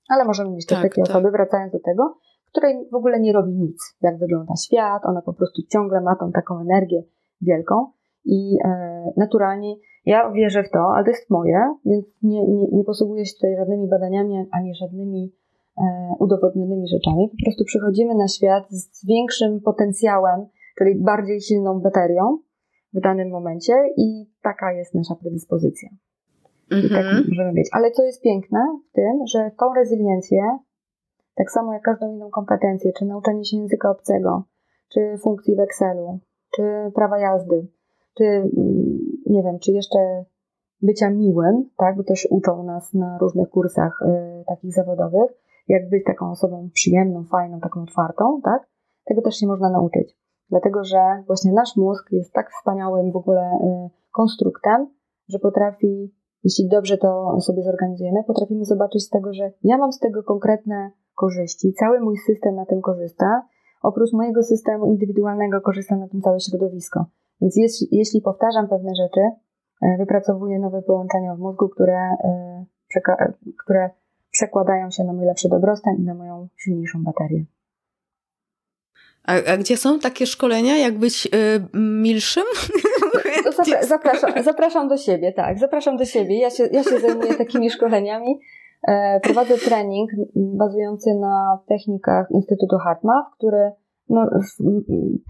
Ale możemy mieć też tak, takie tak. osoby, wracając do tego, której w ogóle nie robi nic, jak wygląda świat, ona po prostu ciągle ma tą taką energię wielką i e, naturalnie ja wierzę w to, ale to jest moje, więc nie, nie, nie posługuję się tutaj żadnymi badaniami ani żadnymi e, udowodnionymi rzeczami. Po prostu przychodzimy na świat z większym potencjałem, czyli bardziej silną baterią w danym momencie i taka jest nasza predyspozycja. I tak mhm. możemy mieć. Ale co jest piękne w tym, że tą rezyliencję, tak samo jak każdą inną kompetencję, czy nauczenie się języka obcego, czy funkcji w Excelu, czy prawa jazdy, czy mm, nie wiem, czy jeszcze bycia miłym, tak, bo też uczą nas na różnych kursach y, takich zawodowych, jak być taką osobą przyjemną, fajną, taką otwartą, tak, tego też się można nauczyć. Dlatego, że właśnie nasz mózg jest tak wspaniałym w ogóle y, konstruktem, że potrafi, jeśli dobrze to sobie zorganizujemy, potrafimy zobaczyć z tego, że ja mam z tego konkretne korzyści, cały mój system na tym korzysta, oprócz mojego systemu indywidualnego korzysta na tym całe środowisko. Więc jest, jeśli powtarzam pewne rzeczy, y, wypracowuję nowe połączenia w mózgu, które, y, które przekładają się na mój lepszy dobrostan i na moją silniejszą baterię. A, a, gdzie są takie szkolenia, jak być milszym? [laughs] Zapra zapraszam, zapraszam do siebie, tak, zapraszam do siebie. Ja się, ja się zajmuję [laughs] takimi szkoleniami. E, prowadzę trening bazujący na technikach Instytutu Hartma, który no,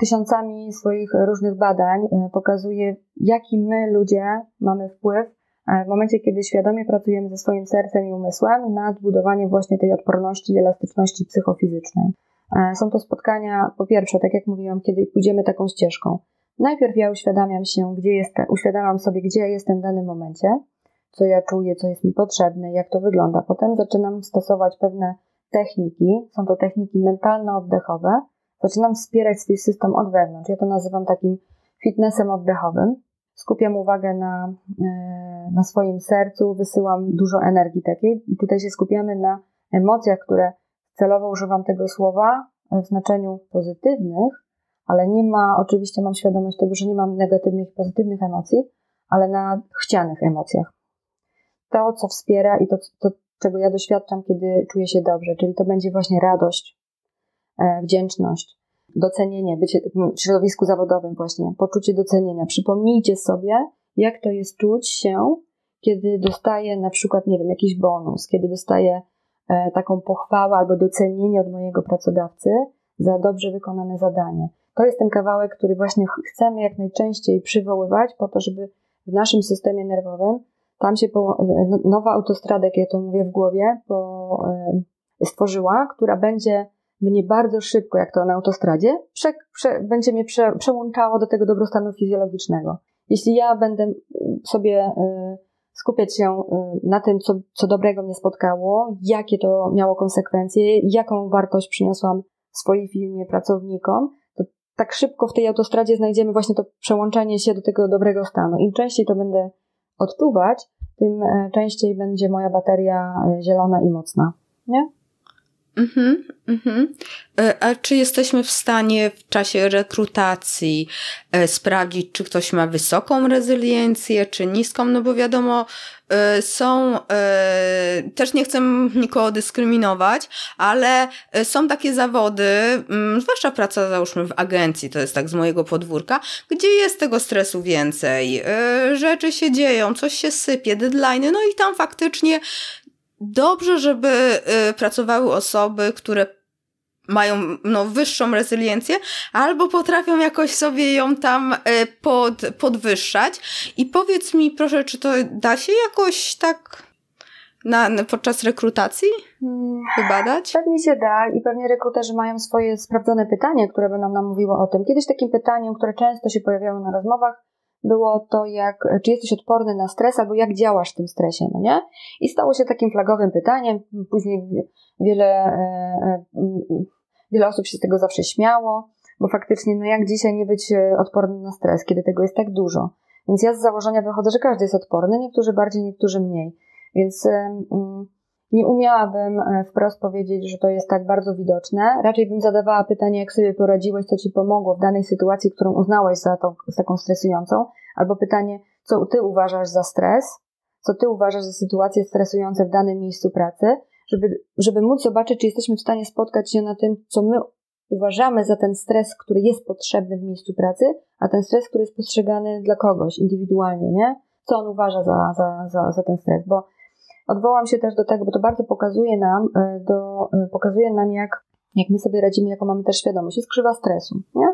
tysiącami swoich różnych badań e, pokazuje, jaki my ludzie mamy wpływ w momencie, kiedy świadomie pracujemy ze swoim sercem i umysłem nad budowaniem właśnie tej odporności i elastyczności psychofizycznej. E, są to spotkania, po pierwsze, tak jak mówiłam, kiedy pójdziemy taką ścieżką. Najpierw ja uświadamiam się, gdzie jestem, uświadamiam sobie, gdzie jestem w danym momencie, co ja czuję, co jest mi potrzebne, jak to wygląda. Potem zaczynam stosować pewne techniki, są to techniki mentalno-oddechowe. Zaczynam wspierać swój system od wewnątrz. Ja to nazywam takim fitnessem oddechowym. Skupiam uwagę na, e, na swoim sercu, wysyłam dużo energii takiej i tutaj się skupiamy na emocjach, które celowo używam tego słowa w znaczeniu pozytywnych, ale nie ma, oczywiście mam świadomość tego, że nie mam negatywnych i pozytywnych emocji, ale na chcianych emocjach. To, co wspiera i to, to, czego ja doświadczam, kiedy czuję się dobrze, czyli to będzie właśnie radość, e, wdzięczność, docenienie, bycie w środowisku zawodowym właśnie, poczucie docenienia. Przypomnijcie sobie, jak to jest czuć się, kiedy dostaję na przykład, nie wiem, jakiś bonus, kiedy dostaję e, taką pochwałę albo docenienie od mojego pracodawcy za dobrze wykonane zadanie. To jest ten kawałek, który właśnie chcemy jak najczęściej przywoływać po to, żeby w naszym systemie nerwowym tam się po, nowa autostrada, jak ja to mówię w głowie, e, stworzyła, która będzie mnie bardzo szybko, jak to na autostradzie, prze, prze, będzie mnie prze, przełączało do tego dobrostanu fizjologicznego. Jeśli ja będę sobie y, skupiać się y, na tym, co, co dobrego mnie spotkało, jakie to miało konsekwencje, jaką wartość przyniosłam swojej firmie, pracownikom, to tak szybko w tej autostradzie znajdziemy właśnie to przełączanie się do tego dobrego stanu. Im częściej to będę odczuwać, tym e, częściej będzie moja bateria e, zielona i mocna. Nie? Mhm, mhm. E, a czy jesteśmy w stanie w czasie rekrutacji e, sprawdzić, czy ktoś ma wysoką rezyliencję, czy niską? No bo wiadomo, e, są, też nie chcę nikogo dyskryminować, ale są takie zawody, mm, zwłaszcza praca załóżmy w agencji, to jest tak z mojego podwórka, gdzie jest tego stresu więcej, rzeczy się dzieją, coś się sypie, deadline, no i tam faktycznie dobrze, żeby y, pracowały osoby, które mają no, wyższą rezyliencję, albo potrafią jakoś sobie ją tam y, pod, podwyższać. I powiedz mi proszę, czy to da się jakoś tak na, podczas rekrutacji hmm, wybadać? Pewnie się da i pewnie rekruterzy mają swoje sprawdzone pytania, które będą nam mówiły o tym. Kiedyś takim pytaniem, które często się pojawiały na rozmowach, było to, jak, czy jesteś odporny na stres, albo jak działasz w tym stresie, no nie? I stało się takim flagowym pytaniem. Później wiele, e, e, wiele osób się z tego zawsze śmiało, bo faktycznie, no jak dzisiaj nie być e, odporny na stres, kiedy tego jest tak dużo? Więc ja z założenia wychodzę, że każdy jest odporny, niektórzy bardziej, niektórzy mniej. Więc mm, nie umiałabym wprost powiedzieć, że to jest tak bardzo widoczne. Raczej bym zadawała pytanie, jak sobie poradziłeś, co ci pomogło w danej sytuacji, którą uznałeś za, tą, za taką stresującą. Albo pytanie, co ty uważasz za stres, co ty uważasz za sytuacje stresujące w danym miejscu pracy, żeby, żeby móc zobaczyć, czy jesteśmy w stanie spotkać się na tym, co my uważamy za ten stres, który jest potrzebny w miejscu pracy, a ten stres, który jest postrzegany dla kogoś indywidualnie, nie? Co on uważa za, za, za, za ten stres, bo odwołam się też do tego, bo to bardzo pokazuje nam, e, do, e, pokazuje nam jak, jak my sobie radzimy, jaką mamy też świadomość. Jest krzywa stresu, nie?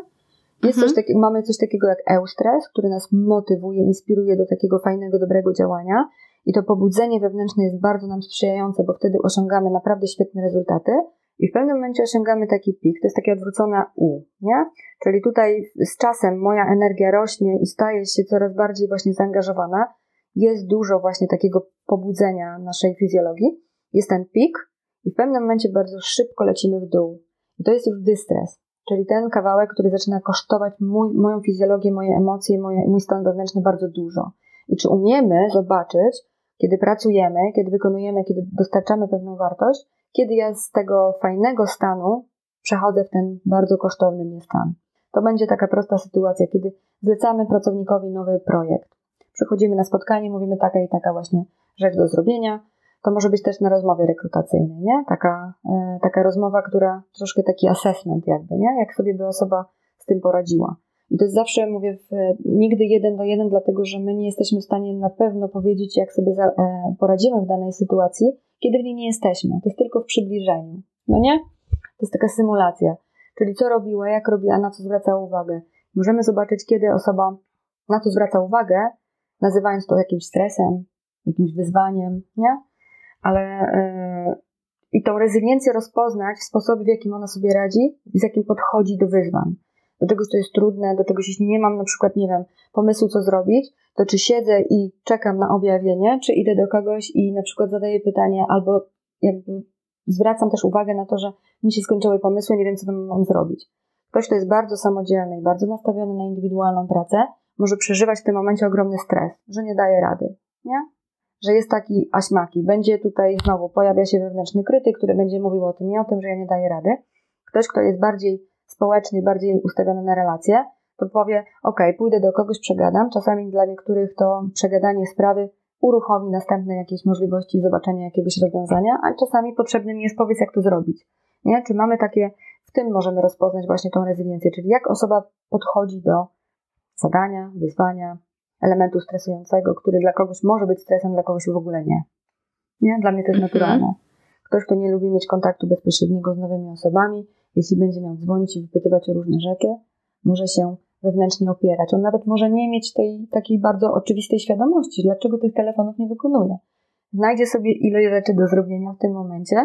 Jest mhm. coś takiego, mamy coś takiego jak eustres, który nas motywuje, inspiruje do takiego fajnego, dobrego działania. I to pobudzenie wewnętrzne jest bardzo nam sprzyjające, bo wtedy osiągamy naprawdę świetne rezultaty. I w pewnym momencie osiągamy taki pik, to jest takie odwrócone U, nie? Czyli tutaj z czasem moja energia rośnie i staje się coraz bardziej właśnie zaangażowana. Jest dużo właśnie takiego pobudzenia naszej fizjologii. Jest ten pik i w pewnym momencie bardzo szybko lecimy w dół. I to jest już dystres. Czyli ten kawałek, który zaczyna kosztować mój, moją fizjologię, moje emocje, moje, mój stan wewnętrzny bardzo dużo. I czy umiemy zobaczyć, kiedy pracujemy, kiedy wykonujemy, kiedy dostarczamy pewną wartość, kiedy ja z tego fajnego stanu przechodzę w ten bardzo kosztowny mnie stan. To będzie taka prosta sytuacja, kiedy zlecamy pracownikowi nowy projekt. Przychodzimy na spotkanie, mówimy taka i taka właśnie rzecz do zrobienia, to może być też na rozmowie rekrutacyjnej, nie? Taka, e, taka rozmowa, która troszkę taki assessment jakby, nie? Jak sobie by osoba z tym poradziła. I to jest zawsze, mówię, w, nigdy jeden do jeden, dlatego że my nie jesteśmy w stanie na pewno powiedzieć, jak sobie za, e, poradzimy w danej sytuacji, kiedy w niej nie jesteśmy. To jest tylko w przybliżeniu. No nie? To jest taka symulacja. Czyli co robiła, jak robiła, na co zwracała uwagę. Możemy zobaczyć, kiedy osoba na co zwraca uwagę, nazywając to jakimś stresem, jakimś wyzwaniem, nie? ale yy, i tą rezyliencję rozpoznać w sposobie, w jakim ona sobie radzi, z jakim podchodzi do wyzwań. Do czegoś, co jest trudne, do czegoś, jeśli nie mam na przykład, nie wiem, pomysłu, co zrobić, to czy siedzę i czekam na objawienie, czy idę do kogoś i na przykład zadaję pytanie, albo jakby zwracam też uwagę na to, że mi się skończyły pomysły, nie wiem, co mam zrobić. Ktoś, kto jest bardzo samodzielny i bardzo nastawiony na indywidualną pracę, może przeżywać w tym momencie ogromny stres, że nie daje rady, nie? Że jest taki aśmaki. Będzie tutaj znowu, pojawia się wewnętrzny krytyk, który będzie mówił o tym i o tym, że ja nie daję rady. Ktoś, kto jest bardziej społeczny, bardziej ustawiony na relacje, to powie, ok, pójdę do kogoś, przegadam. Czasami dla niektórych to przegadanie sprawy uruchomi następne jakieś możliwości zobaczenia jakiegoś rozwiązania, a czasami potrzebnym jest powiedz, jak to zrobić. Nie? Czy mamy takie, w tym możemy rozpoznać właśnie tą rezyliencję, czyli jak osoba podchodzi do zadania, wyzwania, elementu stresującego, który dla kogoś może być stresem, dla kogoś w ogóle nie. Nie? Dla mnie to jest mhm. naturalne. Ktoś, kto nie lubi mieć kontaktu bezpośredniego z nowymi osobami, jeśli będzie miał dzwonić i wypytywać o różne rzeczy, może się wewnętrznie opierać. On nawet może nie mieć tej takiej bardzo oczywistej świadomości, dlaczego tych telefonów nie wykonuje. Znajdzie sobie ilość rzeczy do zrobienia w tym momencie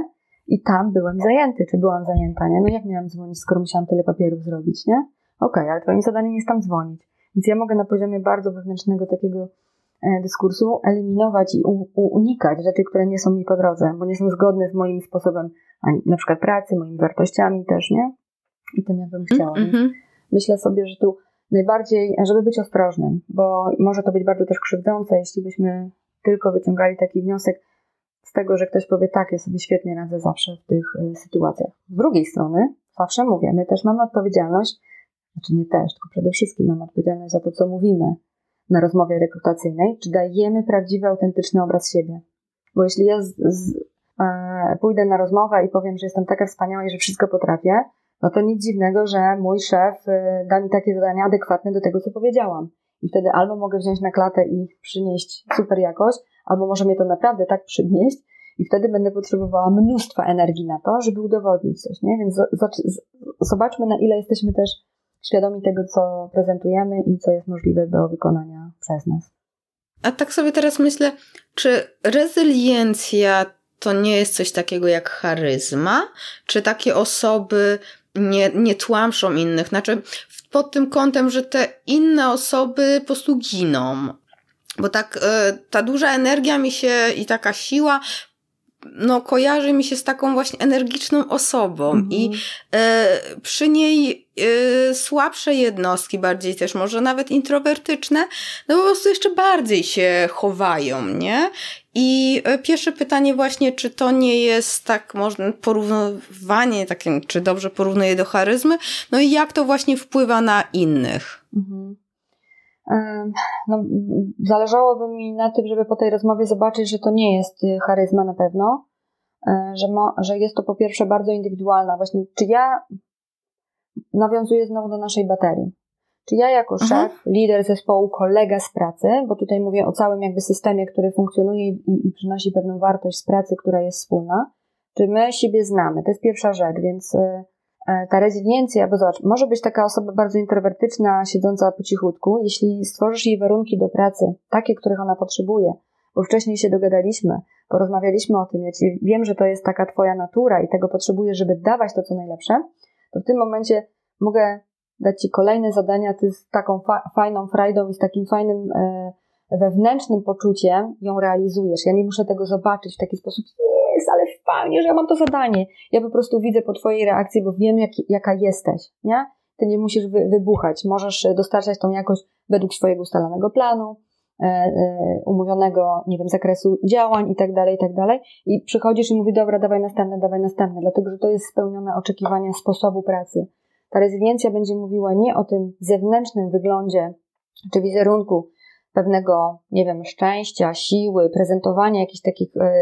i tam byłem zajęty, czy byłam zajęta, nie? No jak miałam dzwonić, skoro musiałam tyle papierów zrobić, nie? Okej, okay, ale twoim zadaniem jest tam dzwonić. Więc ja mogę na poziomie bardzo wewnętrznego takiego e, dyskursu eliminować i unikać rzeczy, które nie są mi po drodze, bo nie są zgodne z moim sposobem, na przykład pracy, moimi wartościami też, nie? I tym, jak bym chciała. Mm -hmm. Myślę sobie, że tu najbardziej, żeby być ostrożnym, bo może to być bardzo też krzywdzące, jeśli byśmy tylko wyciągali taki wniosek z tego, że ktoś powie tak, ja sobie świetnie radzę zawsze w tych y, sytuacjach. Z drugiej strony, zawsze mówię, my też mamy odpowiedzialność, znaczy nie też, tylko przede wszystkim mamy odpowiedzialność za to, co mówimy na rozmowie rekrutacyjnej, czy dajemy prawdziwy, autentyczny obraz siebie. Bo jeśli ja z, z, e, pójdę na rozmowę i powiem, że jestem taka wspaniała i że wszystko potrafię, no to nic dziwnego, że mój szef y, da mi takie zadania adekwatne do tego, co powiedziałam. I wtedy albo mogę wziąć na klatę i przynieść super jakość, albo może mnie to naprawdę tak przynieść, i wtedy będę potrzebowała mnóstwa energii na to, żeby udowodnić coś, nie? Więc zobaczmy, na ile jesteśmy też świadomi tego, co prezentujemy i co jest możliwe do wykonania przez nas. A tak sobie teraz myślę, czy rezyliencja to nie jest coś takiego jak charyzma? Czy takie osoby nie, nie tłamszą innych. Znaczy, pod tym kątem, że te inne osoby po prostu giną. Bo tak, e, ta duża energia mi się i taka siła no, kojarzy mi się z taką właśnie energiczną osobą mhm. i e, przy niej e, słabsze jednostki, bardziej też może nawet introwertyczne, no po prostu jeszcze bardziej się chowają, nie? I e, pierwsze pytanie właśnie, czy to nie jest tak można porównywanie takim, czy dobrze porównuje do charyzmy, no i jak to właśnie wpływa na innych? Mhm. No, zależałoby mi na tym, żeby po tej rozmowie zobaczyć, że to nie jest y, charyzma na pewno, e, że, że jest to po pierwsze bardzo indywidualna. Właśnie, czy ja nawiązuję znowu do naszej baterii. Czy ja jako mhm. szef, lider zespołu, kolega z pracy, bo tutaj mówię o całym jakby systemie, który funkcjonuje i, i przynosi pewną wartość z pracy, która jest wspólna, czy my siebie znamy? To jest pierwsza rzecz, więc y, ta reziliencja, bo zobacz, może być taka osoba bardzo introwertyczna, siedząca po cichutku, jeśli stworzysz jej warunki do pracy, takie, których ona potrzebuje, bo wcześniej się dogadaliśmy, porozmawialiśmy o tym, ja ci wiem, że to jest taka twoja natura i tego potrzebujesz, żeby dawać to, co najlepsze, to w tym momencie mogę dać ci kolejne zadania, ty z taką fa fajną frajdą i z takim fajnym e, wewnętrznym poczuciem ją realizujesz. Ja nie muszę tego zobaczyć w taki sposób, jest, ale fajnie, że ja mam to zadanie. Ja po prostu widzę po Twojej reakcji, bo wiem, jak, jaka jesteś, nie? Ty nie musisz wy, wybuchać. Możesz dostarczać tą jakość według swojego ustalonego planu, e, e, umówionego, nie wiem, zakresu działań i tak dalej, i tak dalej. I przychodzisz i mówisz, dobra, dawaj następne, dawaj następne, dlatego, że to jest spełnione oczekiwania sposobu pracy. Ta rezyliencja będzie mówiła nie o tym zewnętrznym wyglądzie czy wizerunku, pewnego, nie wiem, szczęścia, siły, prezentowania jakichś takich e,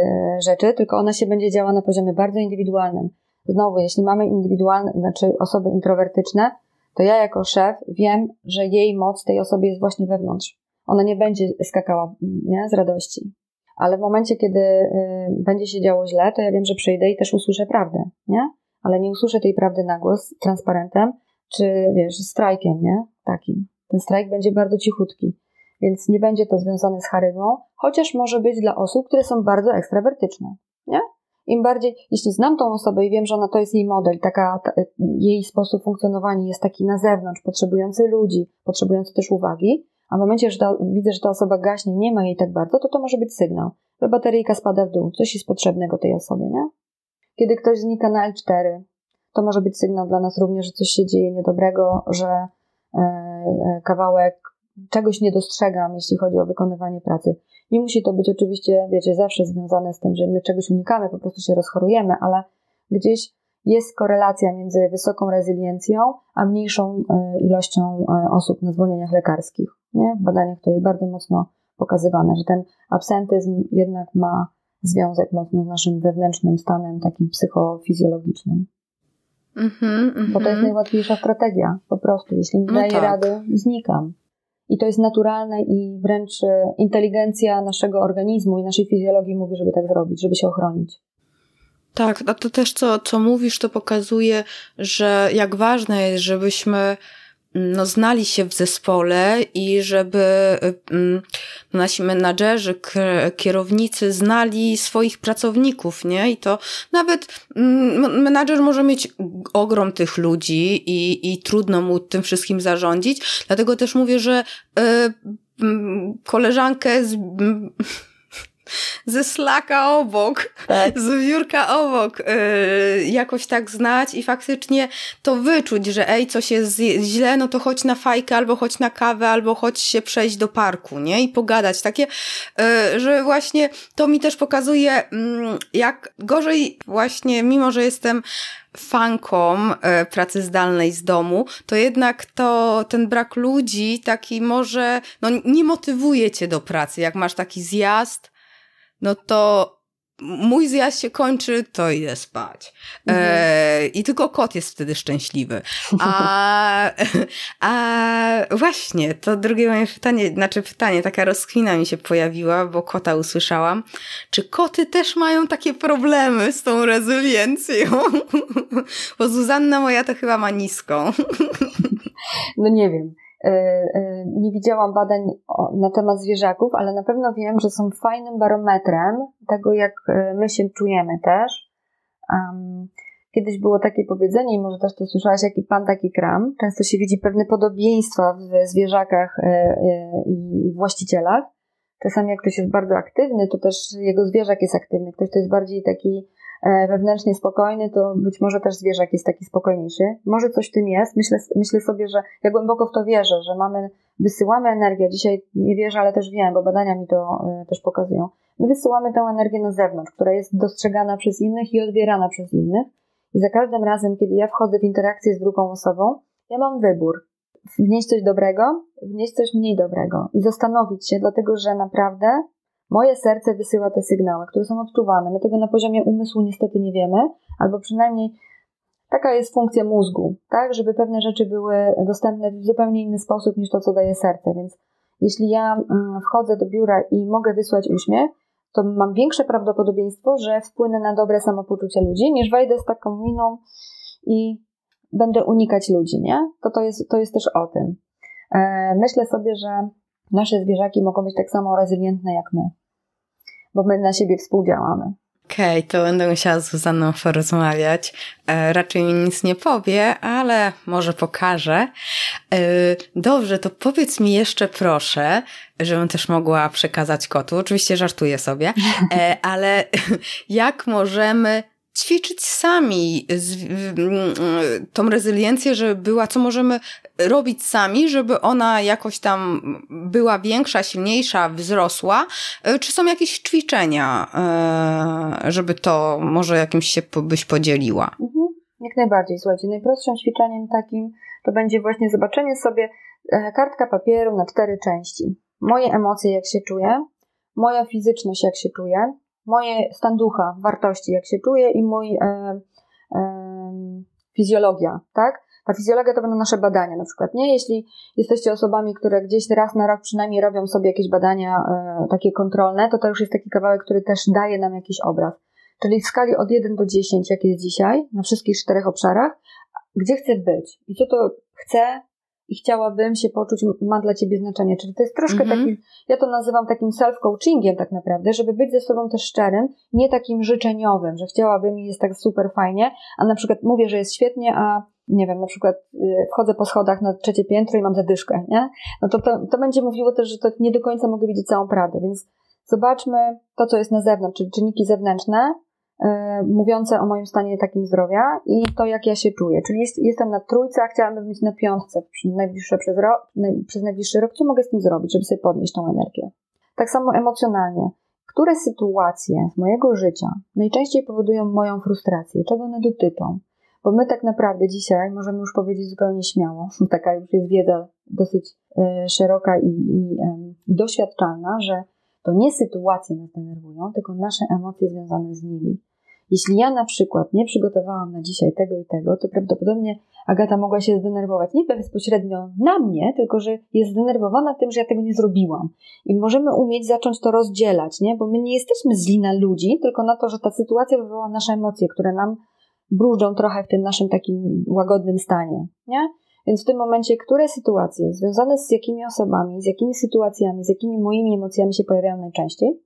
rzeczy, tylko ona się będzie działa na poziomie bardzo indywidualnym. Znowu, jeśli mamy indywidualne, znaczy osoby introwertyczne, to ja jako szef wiem, że jej moc tej osoby jest właśnie wewnątrz. Ona nie będzie skakała nie, z radości. Ale w momencie, kiedy y, będzie się działo źle, to ja wiem, że przyjdę i też usłyszę prawdę, nie? Ale nie usłyszę tej prawdy na głos, transparentem, czy wiesz, strajkiem, nie? Takim. Ten strajk będzie bardzo cichutki więc nie będzie to związane z charyzmą, chociaż może być dla osób, które są bardzo ekstrawertyczne, nie? Im bardziej, jeśli znam tą osobę i wiem, że ona to jest jej model, taka ta, jej sposób funkcjonowania jest taki na zewnątrz, potrzebujący ludzi, potrzebujący też uwagi, a w momencie, że ta, widzę, że ta osoba gaśnie, nie ma jej tak bardzo, to to może być sygnał, że bateryjka spada w dół, coś jest potrzebnego tej osobie, nie? Kiedy ktoś znika na L4, to może być sygnał dla nas również, że coś się dzieje niedobrego, że e, e, kawałek czegoś nie dostrzegam, jeśli chodzi o wykonywanie pracy. Nie musi to być oczywiście, wiecie, zawsze związane z tym, że my czegoś unikamy, po prostu się rozchorujemy, ale gdzieś jest korelacja między wysoką rezyliencją, a mniejszą e, ilością osób na zwolnieniach lekarskich. Nie? W badaniach to jest bardzo mocno pokazywane, że ten absentyzm jednak ma związek mocno z naszym wewnętrznym stanem takim psychofizjologicznym. Mm-hmm, mm-hmm. Bo to jest najłatwiejsza strategia, po prostu. Jeśli nie no daję tak. rady, znikam. I to jest naturalne i wręcz e, inteligencja naszego organizmu i naszej fizjologii mówi, żeby tak zrobić, żeby się ochronić. Tak, a to też co, co mówisz, to pokazuje, że jak ważne jest, żebyśmy no, znali się w zespole i żeby mm, nasi menadżerzy, kierownicy znali swoich pracowników, nie? I to nawet mm, menadżer może mieć ogrom tych ludzi i, i trudno mu tym wszystkim zarządzić. Dlatego też mówię, że y, koleżankę z ze slaka obok, tak. z biurka obok, yy, jakoś tak znać i faktycznie to wyczuć, że ej, coś jest źle, no to chodź na fajkę, albo chodź na kawę, albo chodź się przejść do parku, nie? I pogadać. Takie, yy, że właśnie to mi też pokazuje, yy, jak gorzej właśnie, mimo że jestem fanką e, pracy zdalnej z domu, to jednak to ten brak ludzi taki może, no nie motywuje cię do pracy. Jak masz taki zjazd, no to mój zjazd się kończy, to idę spać. Mhm. E, I tylko kot jest wtedy szczęśliwy. A, [laughs] a właśnie, to drugie moje pytanie, znaczy pytanie, taka rozkwina mi się pojawiła, bo kota usłyszałam. Czy koty też mają takie problemy z tą rezyliencją? [laughs] bo Zuzanna moja to chyba ma niską. [laughs] no nie wiem. E, e, nie widziałam badań na temat zwierzaków, ale na pewno wiem, że są fajnym barometrem tego, jak e, my się czujemy też. Kiedyś było takie powiedzenie, i może też to słyszałaś, jaki pan, taki kram. Często się widzi pewne podobieństwa w zwierzakach i właścicielach. Czasami jak ktoś jest bardzo aktywny, to też jego zwierzak jest aktywny. Ktoś, kto jest bardziej taki wewnętrznie spokojny, to być może też zwierzak jest taki spokojniejszy. Może coś w tym jest. Myślę, myślę sobie, że ja głęboko w to wierzę, że mamy, wysyłamy energię. Dzisiaj nie wierzę, ale też wiem, bo badania mi to e, też pokazują. My wysyłamy tę energię na zewnątrz, która jest dostrzegana przez innych i odbierana przez innych. I za każdym razem, kiedy ja wchodzę w interakcję z drugą osobą, ja mam wybór. Wnieść coś dobrego, wnieść coś mniej dobrego i zastanowić się, dlatego że naprawdę Moje serce wysyła te sygnały, które są odczuwane. My tego na poziomie umysłu niestety nie wiemy, albo przynajmniej taka jest funkcja mózgu, tak, żeby pewne rzeczy były dostępne w zupełnie inny sposób niż to, co daje serce. Więc jeśli ja mm, wchodzę do biura i mogę wysłać uśmiech, to mam większe prawdopodobieństwo, że wpłynę na dobre samopoczucie ludzi, niż wejdę z taką miną i będę unikać ludzi, nie? To to jest, to jest też o tym. E, myślę sobie, że nasze zwierzaki mogą być tak samo rezylientne jak my, bo my na siebie współdziałamy. Okej, okay, to będę musiała z Zuzanną porozmawiać. E, raczej mi nic nie powie, ale może pokaże. E, dobrze, to powiedz mi jeszcze proszę, żebym też mogła przekazać kotu. Oczywiście żartuję sobie, e, ale [laughs] jak możemy ćwiczyć sami tą rezyliencję, żeby była, co możemy robić sami, żeby ona jakoś tam była większa, silniejsza, wzrosła? E, czy są jakieś ćwiczenia, e, żeby to może jakimś się byś podzieliła? Mhm, jak najbardziej. Słuchajcie, najprostszym ćwiczeniem takim to będzie właśnie zobaczenie sobie e, kartka papieru na cztery części. Moje emocje, jak się czuję, moja fizyczność, jak się czuję, moje stan ducha, wartości, jak się czuję i mój e, e, fizjologia, tak? Ta fizjologia to będą nasze badania na przykład, nie? Jeśli jesteście osobami, które gdzieś raz na rok przynajmniej robią sobie jakieś badania e, takie kontrolne, to to już jest taki kawałek, który też daje nam jakiś obraz. Czyli w skali od 1 do 10, jak jest dzisiaj, na wszystkich czterech obszarach, gdzie chcę być i co to chcę, i chciałabym się poczuć, ma dla ciebie znaczenie. Czyli to jest troszkę mm -hmm. taki, ja to nazywam takim self-coachingiem tak naprawdę, żeby być ze sobą też szczerym, nie takim życzeniowym, że chciałabym i jest tak super fajnie, a na przykład mówię, że jest świetnie, a nie wiem, na przykład y, wchodzę po schodach na trzecie piętro i mam zadyszkę, nie? No to, to, to będzie mówiło też, że to nie do końca mogę widzieć całą prawdę, więc zobaczmy to, co jest na zewnątrz, czyli czynniki zewnętrzne, mówiące o moim stanie takim zdrowia i to, jak ja się czuję. Czyli jest, jestem na trójce, a chciałabym być na piątce najbliższe przez, rok, przez najbliższy rok. Co mogę z tym zrobić, żeby sobie podnieść tą energię? Tak samo emocjonalnie. Które sytuacje z mojego życia najczęściej powodują moją frustrację? Czego one dotyczą? Bo my tak naprawdę dzisiaj możemy już powiedzieć zupełnie śmiało, [laughs] taka już jest wiedza dosyć e, szeroka i, i doświadczalna, że to nie sytuacje nas denerwują, tylko nasze emocje związane z nimi. Jeśli ja na przykład nie przygotowałam na dzisiaj tego i tego, to prawdopodobnie Agata mogła się zdenerwować nie bezpośrednio na mnie, tylko że jest zdenerwowana tym, że ja tego nie zrobiłam. I możemy umieć zacząć to rozdzielać, nie? bo my nie jesteśmy zli na ludzi, tylko na to, że ta sytuacja wywoła nasze emocje, które nam brużą trochę w tym naszym takim łagodnym stanie. Nie? Więc w tym momencie, które sytuacje związane z jakimi osobami, z jakimi sytuacjami, z jakimi moimi emocjami się pojawiają najczęściej,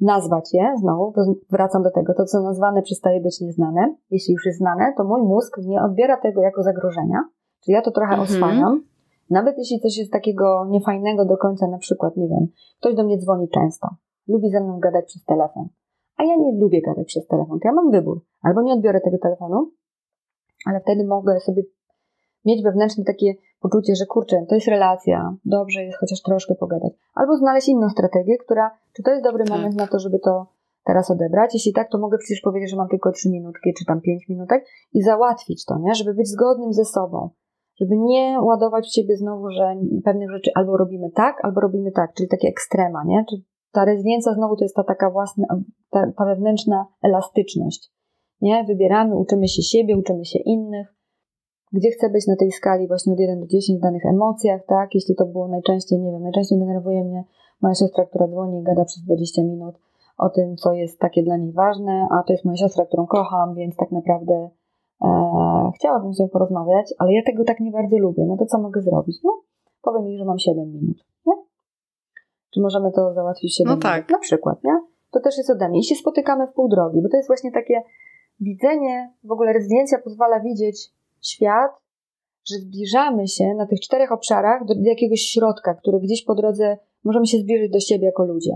nazwać je, znowu wracam do tego, to co nazwane przestaje być nieznane. Jeśli już jest znane, to mój mózg nie odbiera tego jako zagrożenia, czyli ja to trochę mhm. oswajam. Nawet jeśli coś jest takiego niefajnego do końca, na przykład, nie wiem, ktoś do mnie dzwoni często, lubi ze mną gadać przez telefon, a ja nie lubię gadać przez telefon, to ja mam wybór. Albo nie odbiorę tego telefonu, ale wtedy mogę sobie mieć wewnętrzne takie poczucie, że kurczę, to jest relacja, dobrze jest chociaż troszkę pogadać. Albo znaleźć inną strategię, która, czy to jest dobry tak. moment na to, żeby to teraz odebrać? Jeśli tak, to mogę przecież powiedzieć, że mam tylko trzy minutki, czy tam pięć minutek i załatwić to, nie? Żeby być zgodnym ze sobą. Żeby nie ładować w siebie znowu, że pewnych rzeczy albo robimy tak, albo robimy tak, czyli takie ekstrema, nie? Czy ta reziliencja znowu to jest ta taka własna, ta, ta wewnętrzna elastyczność. Nie? Wybieramy, uczymy się siebie, uczymy się innych, gdzie chcę być na tej skali właśnie od 1 do 10 w danych emocjach, tak? Jeśli to było najczęściej, nie wiem, najczęściej denerwuje mnie moja siostra, która dzwoni i gada przez 20 minut o tym, co jest takie dla niej ważne, a to jest moja siostra, którą kocham, więc tak naprawdę e, chciałabym z nią porozmawiać, ale ja tego tak nie bardzo lubię. No to co mogę zrobić? No, powiem jej, że mam 7 minut, nie? Czy możemy to załatwić 7 no minut? Tak. Na przykład, nie? To też jest ode mnie. I się spotykamy w pół drogi, bo to jest właśnie takie widzenie, w ogóle rezydencja pozwala widzieć świat, że zbliżamy się na tych czterech obszarach do, do jakiegoś środka, który gdzieś po drodze możemy się zbliżyć do siebie jako ludzie.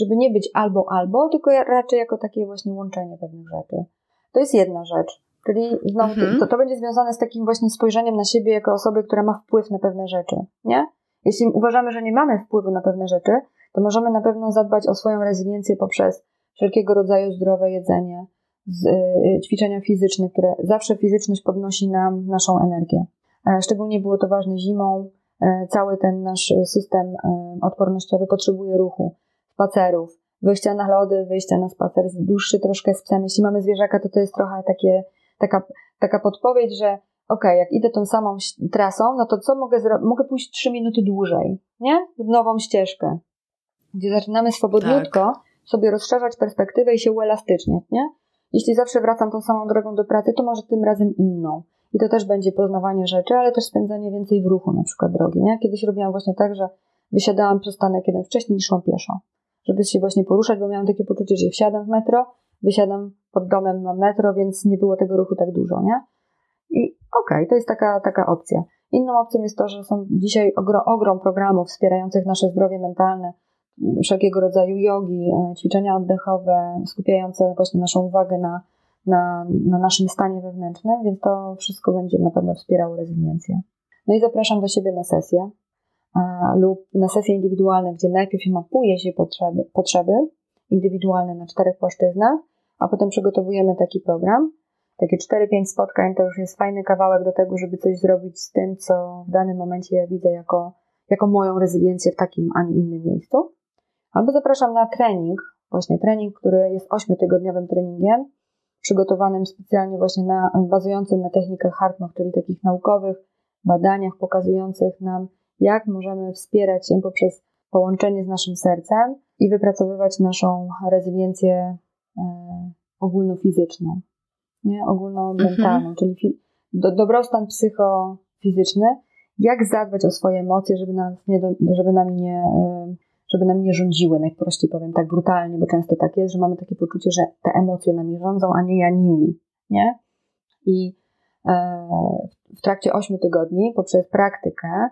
Żeby nie być albo albo, tylko raczej jako takie właśnie łączenie pewnych rzeczy. To jest jedna rzecz. Czyli znowu mhm. to, to będzie związane z takim właśnie spojrzeniem na siebie jako osoby, która ma wpływ na pewne rzeczy, nie? Jeśli uważamy, że nie mamy wpływu na pewne rzeczy, to możemy na pewno zadbać o swoją rezyliencję poprzez wszelkiego rodzaju zdrowe jedzenie, z, y, ćwiczenia fizyczne, które zawsze fizyczność podnosi nam naszą energię. E, szczególnie było to ważne zimą. E, cały ten nasz system e, odpornościowy potrzebuje ruchu, spacerów, wyjścia na lody, wyjścia na spacer, dłuższy troszkę z psem. Jeśli mamy zwierzaka, to to jest trochę takie, taka, taka podpowiedź, że ok, jak idę tą samą trasą, no to co mogę zrobić? Mogę pójść 3 minuty dłużej, nie? W nową ścieżkę, gdzie zaczynamy swobodniutko tak. sobie rozszerzać perspektywę i się uelastyczniać, nie? Jeśli zawsze wracam tą samą drogą do pracy, to może tym razem inną. I to też będzie poznawanie rzeczy, ale też spędzanie więcej w ruchu, na przykład drogi. Nie? Kiedyś robiłam właśnie tak, że wysiadałam przystanek jeden wcześniej niż szłam pieszo, żeby się właśnie poruszać, bo miałam takie poczucie, że wsiadam w metro, wysiadam pod domem, mam metro, więc nie było tego ruchu tak dużo, nie? I okej, okay, to jest taka, taka opcja. Inną opcją jest to, że są dzisiaj ogrom programów wspierających nasze zdrowie mentalne, wszelkiego rodzaju jogi, e, ćwiczenia oddechowe, skupiające właśnie naszą uwagę na, na, na naszym stanie wewnętrznym, więc to wszystko będzie na pewno wspierało rezyliencję. No i zapraszam do siebie na sesję lub na sesje indywidualne, gdzie najpierw mapuje się potrzeby, potrzeby indywidualne na czterech płaszczyznach, a potem przygotowujemy taki program. Takie 4-5 spotkań to już jest fajny kawałek do tego, żeby coś zrobić z tym, co w danym momencie ja widzę jako, jako moją rezyliencję w takim, a nie innym miejscu. Albo zapraszam na trening, właśnie trening, który jest ośmiotygodniowym treningiem, przygotowanym specjalnie właśnie na, bazującym na technikach HeartMath, czyli takich naukowych badaniach pokazujących nam, jak możemy wspierać się poprzez połączenie z naszym sercem i wypracowywać naszą rezyliencję e, ogólnofizyczną, nie? ogólnomentalną, mhm. czyli do, dobrostan psychofizyczny, jak zadbać o swoje emocje, żeby, nas nie, żeby nami nie, e, żeby nam nie rządziły, najprościej powiem tak brutalnie, bo często tak jest, że mamy takie poczucie, że te emocje nami rządzą, a nie ja nimi, nie? I w trakcie 8 tygodni poprzez praktykę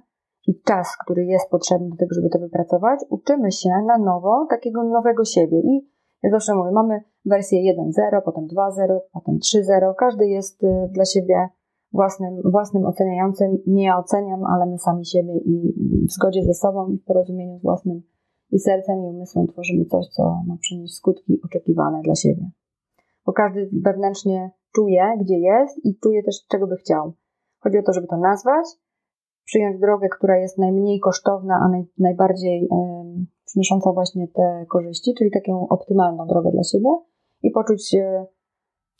i czas, który jest potrzebny do tego, żeby to wypracować, uczymy się na nowo takiego nowego siebie. I ja zawsze mówię, mamy wersję 1.0, potem 2.0, potem 3.0. Każdy jest y, dla siebie własnym, własnym oceniającym. Nie ja oceniam, ale my sami siebie i w zgodzie ze sobą w porozumieniu z własnym i sercem i umysłem tworzymy coś, co ma przynieść skutki oczekiwane dla siebie. Bo każdy wewnętrznie czuje, gdzie jest i czuje też, czego by chciał. Chodzi o to, żeby to nazwać, przyjąć drogę, która jest najmniej kosztowna, a naj, najbardziej przynosząca właśnie te korzyści, czyli taką optymalną drogę dla siebie i poczuć się,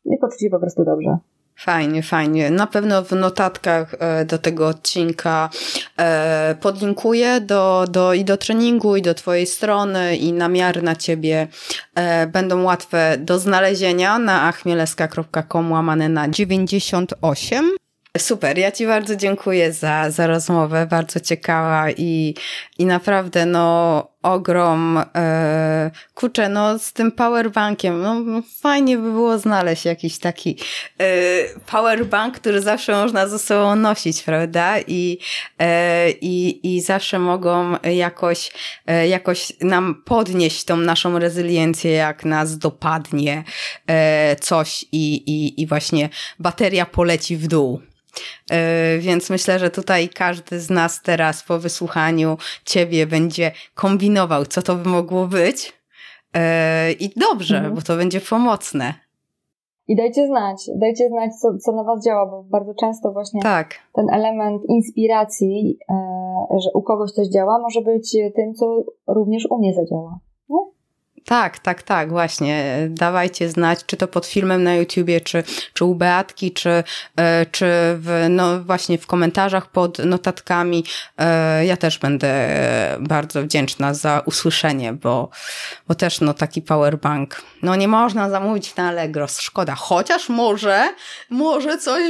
i poczuć się po prostu dobrze. Fajnie, fajnie. Na pewno w notatkach e, do tego odcinka e, podlinkuję do, do, i do treningu, i do Twojej strony, i namiary na Ciebie e, będą łatwe do znalezienia na achmieleska.com łamane na 98. Super, ja Ci bardzo dziękuję za, za rozmowę, bardzo ciekawa i, i naprawdę no ogrom, e, kurczę, no z tym powerbankiem, no fajnie by było znaleźć jakiś taki e, powerbank, który zawsze można ze sobą nosić, prawda? I, e, i, i zawsze mogą jakoś, e, jakoś nam podnieść tą naszą rezyliencję, jak nas dopadnie e, coś i, i, i właśnie bateria poleci w dół. E, więc myślę, że tutaj każdy z nas teraz po wysłuchaniu ciebie będzie kombinował, co to by mogło być. E, I dobrze, mhm. bo to będzie pomocne. I dajcie znać, dajcie znać, co, co na Was działa, bo bardzo często właśnie tak. ten element inspiracji, e, że u kogoś coś działa, może być tym, co również u mnie zadziała. Tak, tak, tak, właśnie. Dawajcie znać, czy to pod filmem na YouTubie, czy, czy u Beatki, czy, e, czy w, no właśnie w komentarzach pod notatkami. E, ja też będę bardzo wdzięczna za usłyszenie, bo, bo też no taki powerbank, no nie można zamówić na Allegro, szkoda. Chociaż może, może coś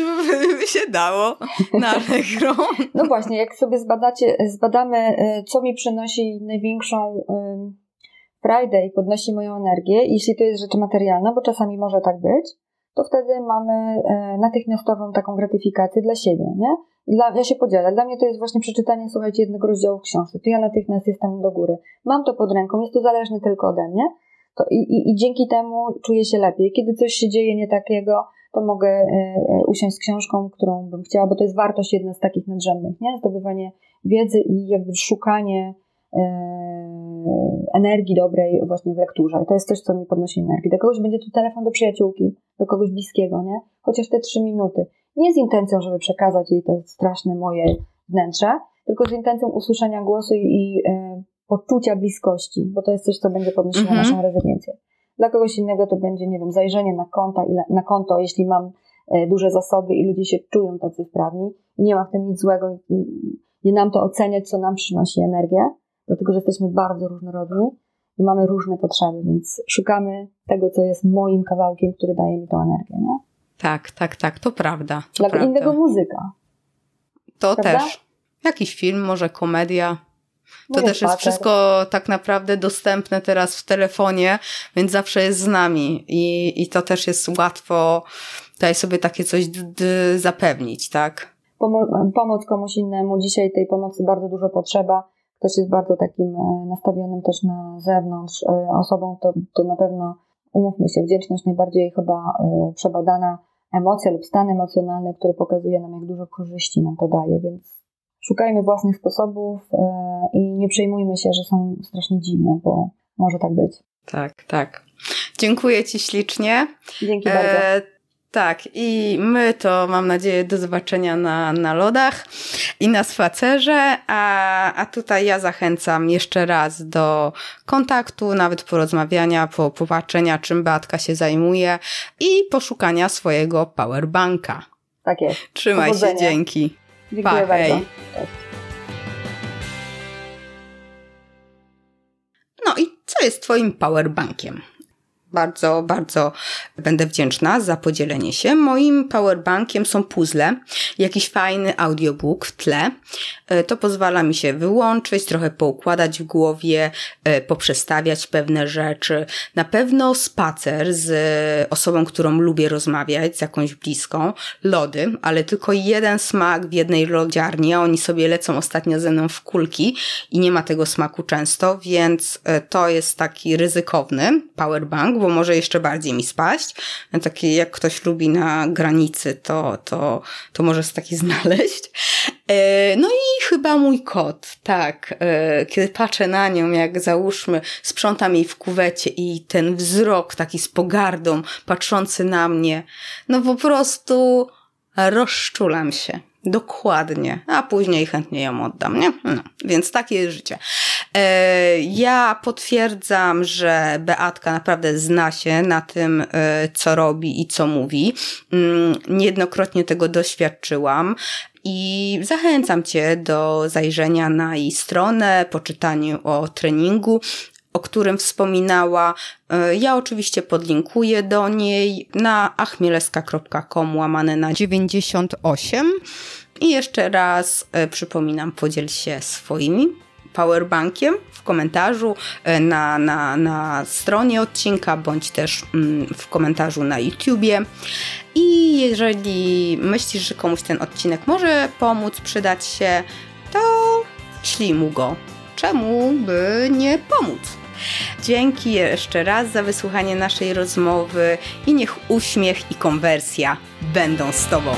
by się dało na Allegro. No właśnie, jak sobie zbadacie, zbadamy, e, co mi przynosi największą Friday podnosi moją energię, jeśli to jest rzecz materialna, bo czasami może tak być, to wtedy mamy e, natychmiastową taką gratyfikację dla siebie, nie? Dla, ja się podzielę. Dla mnie to jest właśnie przeczytanie, słuchajcie, jednego rozdziału w książce. To ja natychmiast jestem do góry. Mam to pod ręką, jest to zależne tylko ode mnie. To i, i, I dzięki temu czuję się lepiej. Kiedy coś się dzieje nie takiego, to mogę e, usiąść z książką, którą bym chciała, bo to jest wartość jedna z takich nadrzędnych, nie? Zdobywanie wiedzy i jakby szukanie energii dobrej właśnie w lekturze. I to jest coś, co mi podnosi energię. Do kogoś będzie to telefon do przyjaciółki, do kogoś bliskiego, nie? Chociaż te trzy minuty. Nie z intencją, żeby przekazać jej to straszne moje wnętrze, tylko z intencją usłyszenia głosu i e, poczucia bliskości, bo to jest coś, co będzie podnosiło mhm. naszą rezyliencję. Dla kogoś innego to będzie, nie wiem, zajrzenie na, konta, na konto, jeśli mam e, duże zasoby i ludzie się czują tacy sprawni i nie ma w tym nic złego, nie nam to oceniać, co nam przynosi energię, dlatego że jesteśmy bardzo różnorodni i mamy różne potrzeby, więc szukamy tego, co jest moim kawałkiem, który daje mi tą energię, nie? Tak, tak, tak, to prawda. To Dla prawda. innego muzyka. To prawda? też. Jakiś film, może komedia. To też jest wszystko tak naprawdę dostępne teraz w telefonie, więc zawsze jest z nami i, i to też jest łatwo tutaj sobie takie coś zapewnić, tak? Pomo pomoc komuś innemu. Dzisiaj tej pomocy bardzo dużo potrzeba ktoś jest bardzo takim e, nastawionym też na zewnątrz e, osobą, to, to na pewno, umówmy się, wdzięczność najbardziej chyba e, przebadana emocja lub stan emocjonalny, który pokazuje nam, jak dużo korzyści nam to daje, więc szukajmy własnych sposobów i nie przejmujmy się, że są strasznie dziwne, bo może tak być. Tak, tak. Dziękuję Ci ślicznie. Dzięki bardzo. Tak, i my to mam nadzieję do zobaczenia na, na lodach i na spacerze, a, a tutaj ja zachęcam jeszcze raz do kontaktu, nawet porozmawiania, po, popatrzenia czym Beatka się zajmuje i poszukania swojego powerbanka. Tak jest. Trzymaj Powodzenia. się, dzięki. Dziękuję pa, bardzo. No i co jest twoim powerbankiem? Bardzo, bardzo będę wdzięczna za podzielenie się. Moim powerbankiem są puzzle, jakiś fajny audiobook w tle. E, to pozwala mi się wyłączyć, trochę poukładać w głowie, e, poprzestawiać pewne rzeczy. Na pewno spacer z osobą, którą lubię rozmawiać, z jakąś bliską. Lody, ale tylko jeden smak w jednej lodziarni, a oni sobie lecą ostatnio ze mną w kulki i nie ma tego smaku często, więc e, to jest taki ryzykowny powerbank, bo może jeszcze bardziej mi spaść. Taki jak ktoś lubi na granicy, to, to, to może taki [laughs] znaleźć. E, no i chyba mój kot, tak. E, kiedy patrzę na nią, jak załóżmy, sprzątam jej w kuwecie i ten wzrok taki z pogardą, patrzący na mnie, no po prostu rozczulam się. Dokładnie, a później chętnie ją oddam, nie? No, więc takie jest życie. E, ja potwierdzam, że Beatka naprawdę zna się na tym, e, co robi i co mówi. Mm, niejednokrotnie tego doświadczyłam. I zachęcam Cię do zajrzenia na jej stronę, poczytaniu o treningu, o którym wspominała. E, ja oczywiście podlinkuję do niej na achmieleska.com łamane na 98. I jeszcze raz e, przypominam, podziel się swoimi powerbankiem w komentarzu e, na, na, na stronie odcinka, bądź też mm, w komentarzu na YouTubie. I jeżeli myślisz, że komuś ten odcinek może pomóc, przydać się, to ślij mu go. Czemu by nie pomóc? Dzięki jeszcze raz za wysłuchanie naszej rozmowy i niech uśmiech i konwersja będą z Tobą.